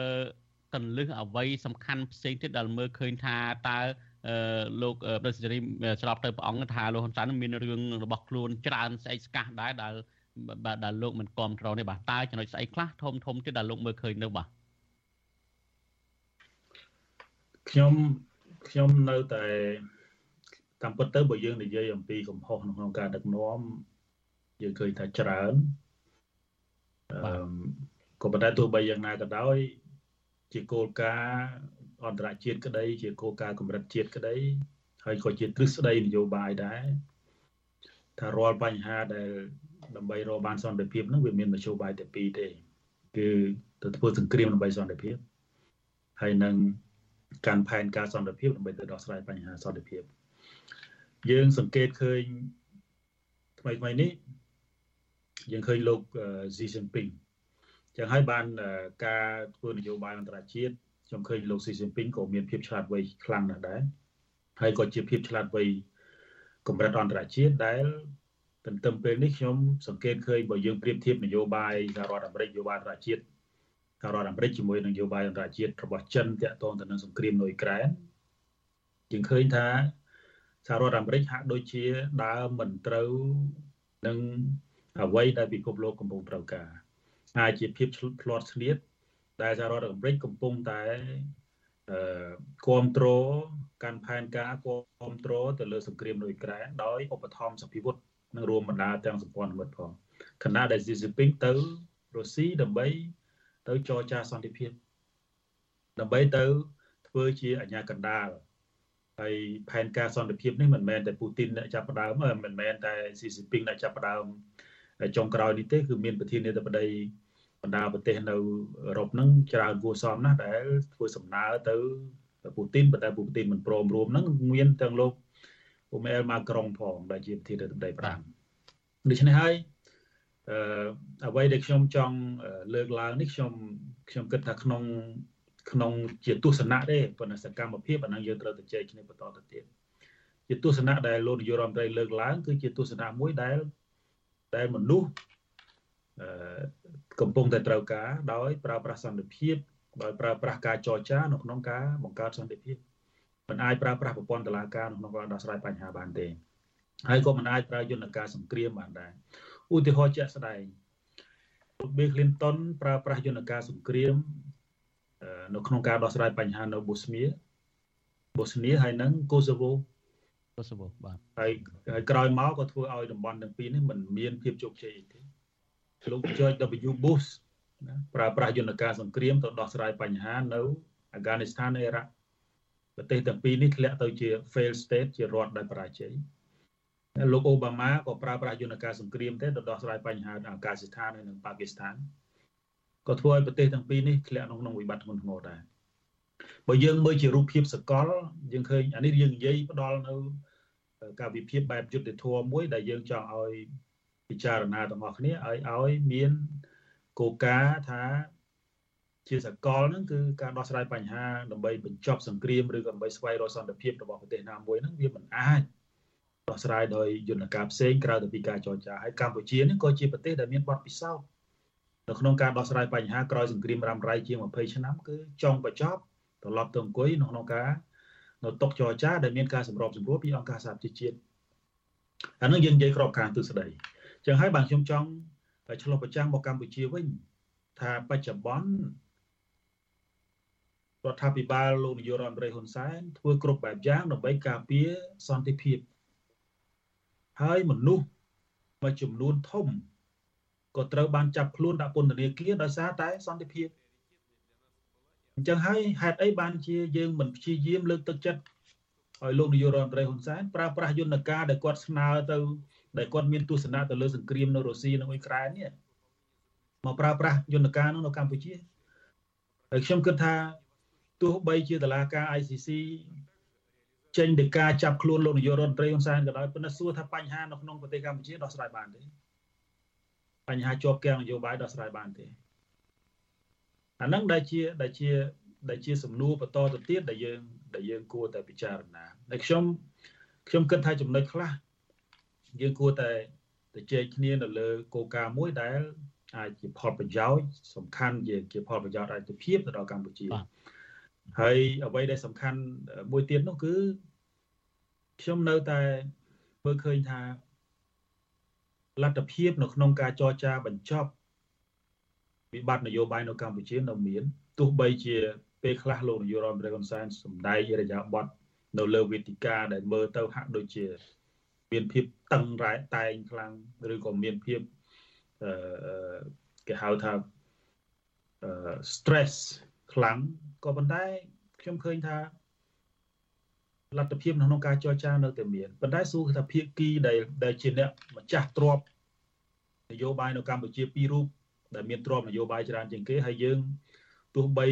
កលឹះអ្វីសំខាន់ផ្សេងទៀតដែលមើលឃើញថាតើលោកប្រសិទ្ធរីស្របទៅព្រះអង្គថាលោកហ៊ុនសែនមានរឿងរបស់ខ្លួនច្រើនស្អែកស្កះដែរដែលដែលលោកមិនគ្រប់គ្រងនេះបាទតើចំណុចស្អីខ្លះធំធំទៀតដែលលោកមើលឃើញនៅបាទខ្ញុំខ្ញុំនៅតែតាមពិតទៅបើយើងនិយាយអំពីកំហុសក្នុងការដឹកនាំយើងឃើញថាច្រើនអឺក៏ប៉ុន្តែទោះបីយ៉ាងណាក៏ដោយ ជាគោលការណ៍អន្តរជាតិក្តី ជាគោលការណ៍កម្រិតជាតិក្តី ហើយក៏ជាទ្រឹស្ដីនយោបាយដែរថារាល់បញ្ហាដែលដើម្បីរកបានសន្តិភាពហ្នឹងវាមានមធ្យោបាយតែពីរទេគឺទៅធ្វើសង្គ្រាមដើម្បីសន្តិភាពហើយនឹងកាន់ផែនការសន្តិភាពដើម្បីទៅដោះស្រាយបញ្ហាសន្តិភាពយើងសង្កេតឃើញថ្មីថ្មីនេះយើងឃើញលោក Xi Jinping ចឹងហើយបានការធ្វើនយោបាយអន្តរជាតិខ្ញុំឃើញលោក Xi Jinping ក៏មានភាពឆ្លាតវៃខ្លាំងណាស់ដែរហើយក៏ជាភាពឆ្លាតវៃកម្រិតអន្តរជាតិដែលទន្ទឹមពេលនេះខ្ញុំសង្កេតឃើញបើយើងប្រៀបធៀបនយោបាយសហរដ្ឋអាមេរិកនយោបាយអន្តរជាតិសហរដ្ឋអាមេរិកជាមួយនឹងនយោបាយអន្តរជាតិរបស់ចិនតាក់ទងទៅនឹងសង្គ្រាមនៅអ៊ុយក្រែនយើងឃើញថាសហរដ្ឋអាមេរិកហាក់ដូចជាដើរមិនត្រូវនឹងអ្វីដែលពិភពលោកកំពុងត្រូវការ អាចជាភាពឆ្លាត់ឆ្លៀតដែលសហរដ្ឋអាមេរិកកំពុងតែអឺគ្រប់គ្រងកាន់ផែនការគ្រប់គ្រងទៅលើសង្គ្រាមនៅអ៊ុយក្រែនដោយឧបត្ថម្ភសភាវុធនិងរួមបណ្ដាទាំងសម្ព័ន្ធមិត្តផងខណៈដែល Xi Jinping ទៅរុស្ស៊ីដើម្បីទៅចរចាសន្តិភាពដើម្បីទៅធ្វើជាអាញាកណ្ដាលហើយផែនការសន្តិភាពនេះមិនមែនតែពូទីនអ្នកចាប់ផ្ដើមមិនមែនតែស៊ីស៊ីពីងអ្នកចាប់ផ្ដើមចុងក្រោយនេះទេគឺមានប្រធានាធិបតី បណ្ដាប្រទេសនៅអឺរ៉ុបហ្នឹងច្រើនគួរសមណាស់ដែលធ្វើសំណើទៅពូទីនប៉ុន្តែពូទីនមិនព្រមរួមហ្នឹងមានទាំងលោកអ៊ូមែលម៉ាក្រុងផងដែលជាប្រធានាធិបតីប្រាំដូច្នេះហើយអឺអ្វីដែលខ្ញុំចង់លើកឡើងនេះខ្ញុំខ្ញុំគិតថាក្នុងក្នុងជាទស្សនៈទេប៉ុន្តែសកម្មភាពអានឹងយើងត្រូវទៅជែកគ្នាបន្តទៅទៀតជាទស្សនៈដែលលោកនាយករដ្ឋមន្ត្រីលើកឡើងគឺជាទស្សនៈមួយដែលដែលមនុស្សអឺ កំពុងតែត្រូវការដោយប្រើប្រាស់សន្តិភាពដោយប្រើប្រាស់ការចរចានៅក្នុងការបង្កើតសន្តិភាពមិនអាចប្រើប្រាស់ប្រព័ន្ធតុលាការក្នុងការដោះស្រាយបញ្ហាបានទេហើយក៏មិនអាចប្រើយន្តការសង្គ្រាមបានដែរឧទាហរណ៍ជាក់ស្ដែងលោក Bill Clinton ប្រើប្រាស់យន្តការសង្គ្រាមនៅក្នុងការដោះស្រាយបញ្ហានៅបូស្នីបូស្នីហើយនិងកូសូវូកូសូវូបាទហើយហើយក្រោយមកក៏ធ្វើឲ្យតំបន់ទាំងពីរនេះមិនមានភាពជោគជ័យទេ លោក George W Bush ណាប្រើប្រាស់យន្តការសង្គ្រាមទៅដោះស្រាយបញ្ហានៅអាហ្គានីស្ថាននិងអ៊ីរ៉ាក់ប្រទេសទាំងពីរនេះធ្លាក់ទៅជា fail state ជារដ្ឋដែលបរាជ័យលោកអូបាម៉ាក៏ប្រើប្រាស់យន្តការសង្គ្រាមទេទៅដោះស្រាយបញ្ហាអាហ្គានីស្ថានហើយនិងប៉ាគីស្ថានក៏ធ្វើឲ្យប្រទេសទាំងពីរនេះធ្លាក់ក្នុងវិបត្តិធ្ងន់ធ្ងរដែរបើយើងមើលជារូបភាពសកលយើងឃើញអានេះយើងនិយាយផ្ដល់នៅការវិភាគបែបយុទ្ធធម៌មួយដែលយើងចង់ឲ្យ ពិចារណាទាំងអស់គ្នាឲ្យឲ្យមានគោលការណ៍ថាជាសកលហ្នឹងគឺការដោះស្រាយបញ្ហាដើម្បីបញ្ចប់សង្គ្រាមឬក៏ដើម្បីស្វែងរកសន្តិភាពរបស់ប្រទេសណាមួយហ្នឹងវាមិនអាចដោះស្រាយដោយយន្តការផ្សេងក្រៅពីការចរចាហើយកម្ពុជានេះក៏ជាប្រទេសដែលមានបទពិសោធន៍នៅក្នុងការដោះស្រាយបញ្ហាក្រោយសង្គ្រាមរ៉ាំរ៉ៃជាង20ឆ្នាំគឺចង់បញ្ចប់ត្រឡប់ទៅអង្គុយនៅក្នុងការនៅតុចរចាដែលមានការសម្របសម្រួលពីអង្គការសហប្រជាជាតិអានឹងយើងនិយាយក្របខ័ណ្ឌទស្សន័យអញ្ចឹងហើយបាទខ្ញុំចង់ឆ្លុះប្រចាំមកកម្ពុជាវិញ ថាបច្ចុប្បន្នរដ្ឋាភិបាលលោកនាយករដ្ឋមន្ត្រីហ៊ុនសែនធ្វើគ្រប់បែបយ៉ាងដើម្បីការពារសន្តិភាពហើយមនុស្សមួយចំនួនធំក៏ត្រូវបានចាប់ខ្លួនដាក់ពន្ធនាគារដោយសារតែសន្តិភាពអញ្ចឹងហើយហេតុអីបានជាយើងមិនព្យាយាមលើកទឹកចិត្តឲ្យលោកនាយករដ្ឋមន្ត្រីហ៊ុនសែនប្រើប្រាស់យន្តការដែលគាត់ស្នើទៅ ដែលគាត់មានទស្សនៈទៅលើសង្គ្រាមនៅរុស្ស៊ីនិងអ៊ុយក្រែននេះមកប្រើប្រាស់យន្តការនោះនៅកម្ពុជាហើយខ្ញុំគិតថាទោះបីជាតឡាការ ICC ចេញទៅការចាប់ខ្លួនលោកនាយករដ្ឋមន្ត្រីហ៊ុនសែនក៏ដោយប៉ុន្តែសួរថាបញ្ហានៅក្នុងប្រទេសកម្ពុជាដោះស្រាយបានទេបញ្ហាជាប់គាំងនយោបាយដោះស្រាយបានទេអាហ្នឹងដែលជាដែលជាដែលជាសំណួរបន្តទៅទៀតដែលយើងដែលយើងគួរតែពិចារណាហើយខ្ញុំខ្ញុំគិតថាចំណុចខ្លះ យើងគួរតែទៅជែកគ្នានៅលើគោលការណ៍មួយដែលអាចជាផលប្រយោជន៍សំខាន់ជាជាផលប្រយោជន៍អាចភាពទៅដល់កម្ពុជាហើយអ្វីដែលសំខាន់មួយទៀតនោះគឺខ្ញុំនៅតែមើលឃើញថាលទ្ធភាពនៅក្នុងការចរចាបញ្ចប់វិបត្តិនយោបាយនៅកម្ពុជានៅមានទោះបីជាពេលខ្លះលោកនាយករដ្ឋមន្ត្រីហ៊ុនសែនសម្ដែងរយៈប័តនៅលើវេទិកាដែលមើលទៅហាក់ដូចជា មានភាពតឹងរ៉ែតែងខ្លាំងឬក៏មានភាពអឺគេហៅថាអឺ stress ខ្លាំងក៏ប៉ុន្តែខ្ញុំឃើញថាលទ្ធភាពក្នុងការចរចានៅតែមានប៉ុន្តែសួរថាភាគីដែលដែលជាអ្នកម្ចាស់ទ្របនយោបាយនៅកម្ពុជាពីររូបដែលមានទ្របនយោបាយច្រើនជាងគេហើយយើងទោះបី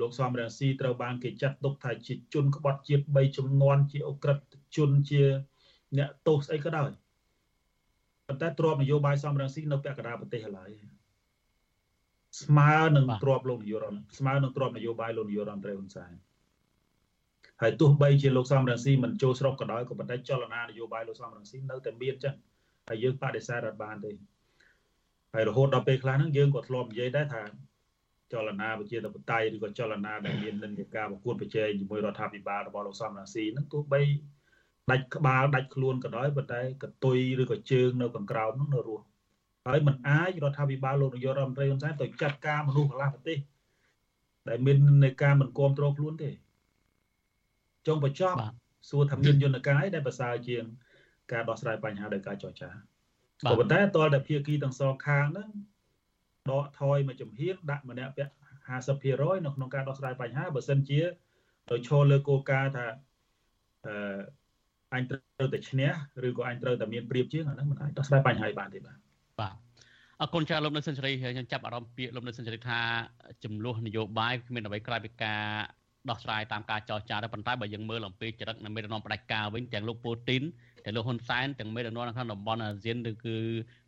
លោកសំរងស៊ីត្រូវបានគេចាត់ទុកថាជាជនក្បត់ជាតិ3ចំនួនជាអ ுக ្រិតជនជា អ្នកទោសស្អីក៏ដោយប៉ុន្តែទ្របនយោបាយសំរងស៊ីនៅពាក់កណ្ដាលប្រទេសឡើយស្មើនឹងទ្របលោកនាយករដ្ឋស្មើនឹងទ្របនយោបាយលោកនាយករដ្ឋមន្ត្រីហ៊ុនសែនហើយទោះបីជាលោកសំរងស៊ីមិនចូលស្រុកក៏ដោយក៏ប៉ុន្តែចលនានយោបាយលោកសំរងស៊ីនៅតែមានចឹងហើយយើងបដិសេធអត់បានទេហើយរហូតដល់ពេលខ្លះហ្នឹងយើងក៏ធ្លាប់និយាយដែរថាចលនាប្រជាធិបតេយ្យឬក៏ចលនាដែលមាននិន្នាការប្រកួតប្រជែងជាមួយរដ្ឋាភិបាលរបស់លោកសំរងស៊ីហ្នឹងទោះបី ដាច់ក្បាលដាច់ខ្លួនក៏ដោយប៉ុន្តែកតុយឬក៏ជើងនៅខាងក្រោមហ្នឹងនៅរស់ហើយมันអាចរដ្ឋាភិបាលលោកនាយករដ្ឋមន្ត្រីហ៊ុនសែនទៅចាត់ការមនុស្សកន្លះប្រទេសដែលមាននៃការមិនគ្រប់គ្រងខ្លួនទេចុងបញ្ចប់សួរថាមានយន្តការអីដែលប្រសើរជាង ការដោះស្រាយបញ្ហាដោយការចរចាក៏ប៉ុន្តែតលតែភាគីទាំងសងខាងហ្នឹងដកថយមួយចំហៀនដាក់ម្នាក់ពាក់50%នៅក្នុងការដោះស្រាយបញ្ហាបើសិនជាទៅឈរលើគោលការណ៍ថាអឺ អញត្រូវតែឈ្នះឬក៏អញត្រូវតែមានព្រៀបជាងអាហ្នឹងមិនអាចដោះស្រាយបញ្ហាបានទេបាទបាទអរគុណចាលោកនៅសិនសេរីខ្ញុំចាប់អារម្មណ៍ពាក្យលោកនៅសិនសេរីថាចំនួននយោបាយគ្មានអ្វីក្រៅពីការដោះស្រាយតាមការចរចាទេប៉ុន្តែបើយើងមើលអំពីចរិតនៃមេដឹកនាំផ្ដាច់ការវិញទាំងលោកពូទីនទាំងលោកហ៊ុនសែនទាំងមេដឹកនាំនៅក្នុងតំបន់អាស៊ានឬគឺ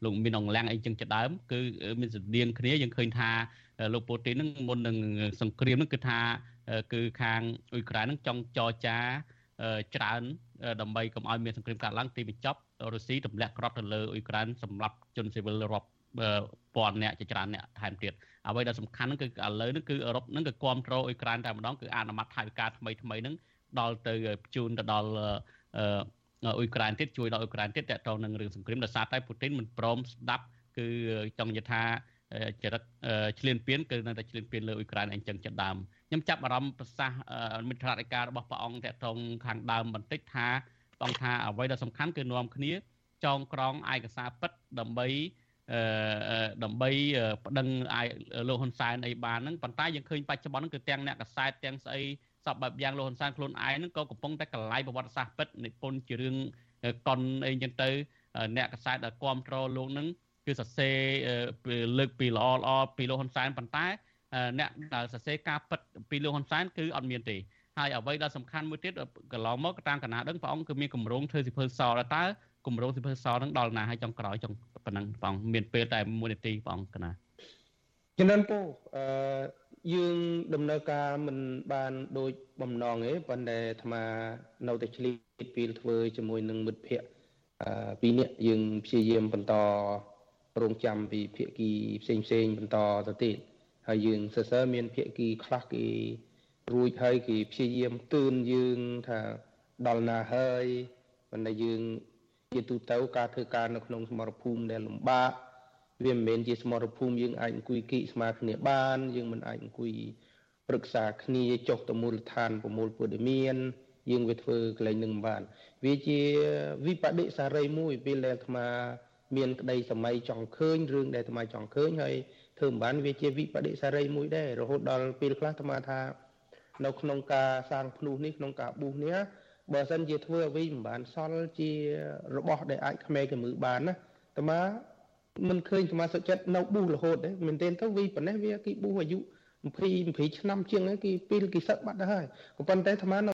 លោកមានអង្លាំងអីចឹងជាដើមគឺមានស្តៀងគ្នាយើងឃើញថាលោកពូទីននឹងមុននឹងសង្គ្រាមនឹងគឺថាគឺខាងអ៊ុយក្រែននឹងចង់ចរចាច្រើន ដើម្បីកុំឲ្យមានសង្គ្រាមកើតឡើងទីបញ្ចប់រុស្ស៊ីទម្លាក់ក្រត់ទៅលើអ៊ុយក្រែនសម្រាប់ជនស៊ីវិលរាប់ពាន់អ្នកជាច្រើនអ្នកថែមទៀតអ្វីដែលសំខាន់ហ្នឹងគឺឥឡូវហ្នឹងគឺអឺរ៉ុបហ្នឹងគឺគ្រប់គ្រងអ៊ុយក្រែនតែម្ដងគឺអនុម័តថវិកាថ្មីថ្មីហ្នឹងដល់ទៅជូនទៅដល់អឺអ៊ុយក្រែនទៀតជួយដល់អ៊ុយក្រែនទៀតតទៅនឹងរឿងសង្គ្រាមដោយសារតែពូទីនមិនព្រមស្ដាប់គឺចង់និយាយថា ចរិតឆ្លៀនពៀនគឺនៅតែឆ្លៀនពៀនលើអ៊ុយក្រែនអញ្ចឹងចិត្តដើមខ្ញុំចាប់អារម្មណ៍ប្រសាសន៍មិត្តរដ្ឋការរបស់ព្រះអង្គតទៅខាងដើមបន្តិចថាបងថាអ្វីដែលសំខាន់គឺនាំគ្នាចងក្រងឯកសារពិតដើម្បីអឺដើម្បីប្តឹងអាយលោកហ៊ុនសែនអីបានហ្នឹងប៉ុន្តែយើងឃើញបច្ចុប្បន្នហ្នឹងគឺទាំងអ្នកកសែតទាំងស្អីសពបែបយ៉ាងលោកហ៊ុនសែនខ្លួនឯងហ្នឹងក៏កំពុងតែកលាយប្រវត្តិសាស្ត្រពិតនិពន្ធជារឿងកុនអីចឹងទៅអ្នកកសែតដែលគ្រប់គ្រងលោកហ្នឹង គឺសរសេរលើកពីល្អល្អពីលោកហ៊ុនសែនប៉ុន្តែអ្នកដែលសរសេរការពិតពីលោកហ៊ុនសែនគឺអត់មានទេហើយអ្វីដែលសំខាន់មួយទៀតកន្លងមកតាមកណាដឹងព្រះអង្គគឺមានកម្រងធ្វើសិភើសតើគម្រោងសិភើសនឹងដល់ណាហើយចុងក្រោយចុងប៉ុណ្ណឹងបងមានពេលតែ1នាទីបងកណាចំនួនពូអឺយើងដំណើរការមិនបានដូចបំណងទេប៉ុន្តែអាត្មានៅតែឆ្លៀតពេលធ្វើជាមួយនឹងមិត្តភ័ក្តិអឺពីរនាក់យើងព្យាយាមបន្ត រងចាំពីភាគីផ្សេងផ្សេងបន្តទៅទៀតហើយយើងសរសើរមានភាគីខ្លះគេរួចហើយគេព្យាយាមទឿនយើងថាដល់ណាហើយប៉ុន្តែយើងជាទូទៅការធ្វើការនៅក្នុងសមរភូមិដែលលំបាកវាមិនមែនជាសមរភូមិយើងអាចអង្គុយគីស្មាគ្នាបាន យើងមិនអាចអង្គុយប្រឹក្សាគ្នាចុះទៅមូលដ្ឋានប្រមូលព័ត៌មានយើងវាធ្វើកន្លែងនឹងបាន វាជាវិបដិសារីមួយពេលដែលអាត្មា មានក្តីសម័យចង់ឃើញរឿងដែលអាត្មាចង់ឃើញហើយធ្វើមិនបានវាជាវិបដិសារីមួយដែររហូតដល់ពេលខ្លះអាត្មាថានៅក្នុងការសាងភ្នោះនេះក្នុងការប៊ូសនេះបើសិនជាធ្វើអ្វីមិនបានសល់ជារបស់ដែលអាចក្មេងមើលបានណាអាត្មាមិនឃើញអាត្មាសុខចិត្តនៅប៊ូសរហូតទេមែនទែនទៅវីប៉ុណ្ណេះវាគេប៊ូសអាយុ20 20ឆ្នាំជាងហ្នឹងគេពេលគេសឹកបាត់ទៅហើយក៏ប៉ុន្តែអាត្មា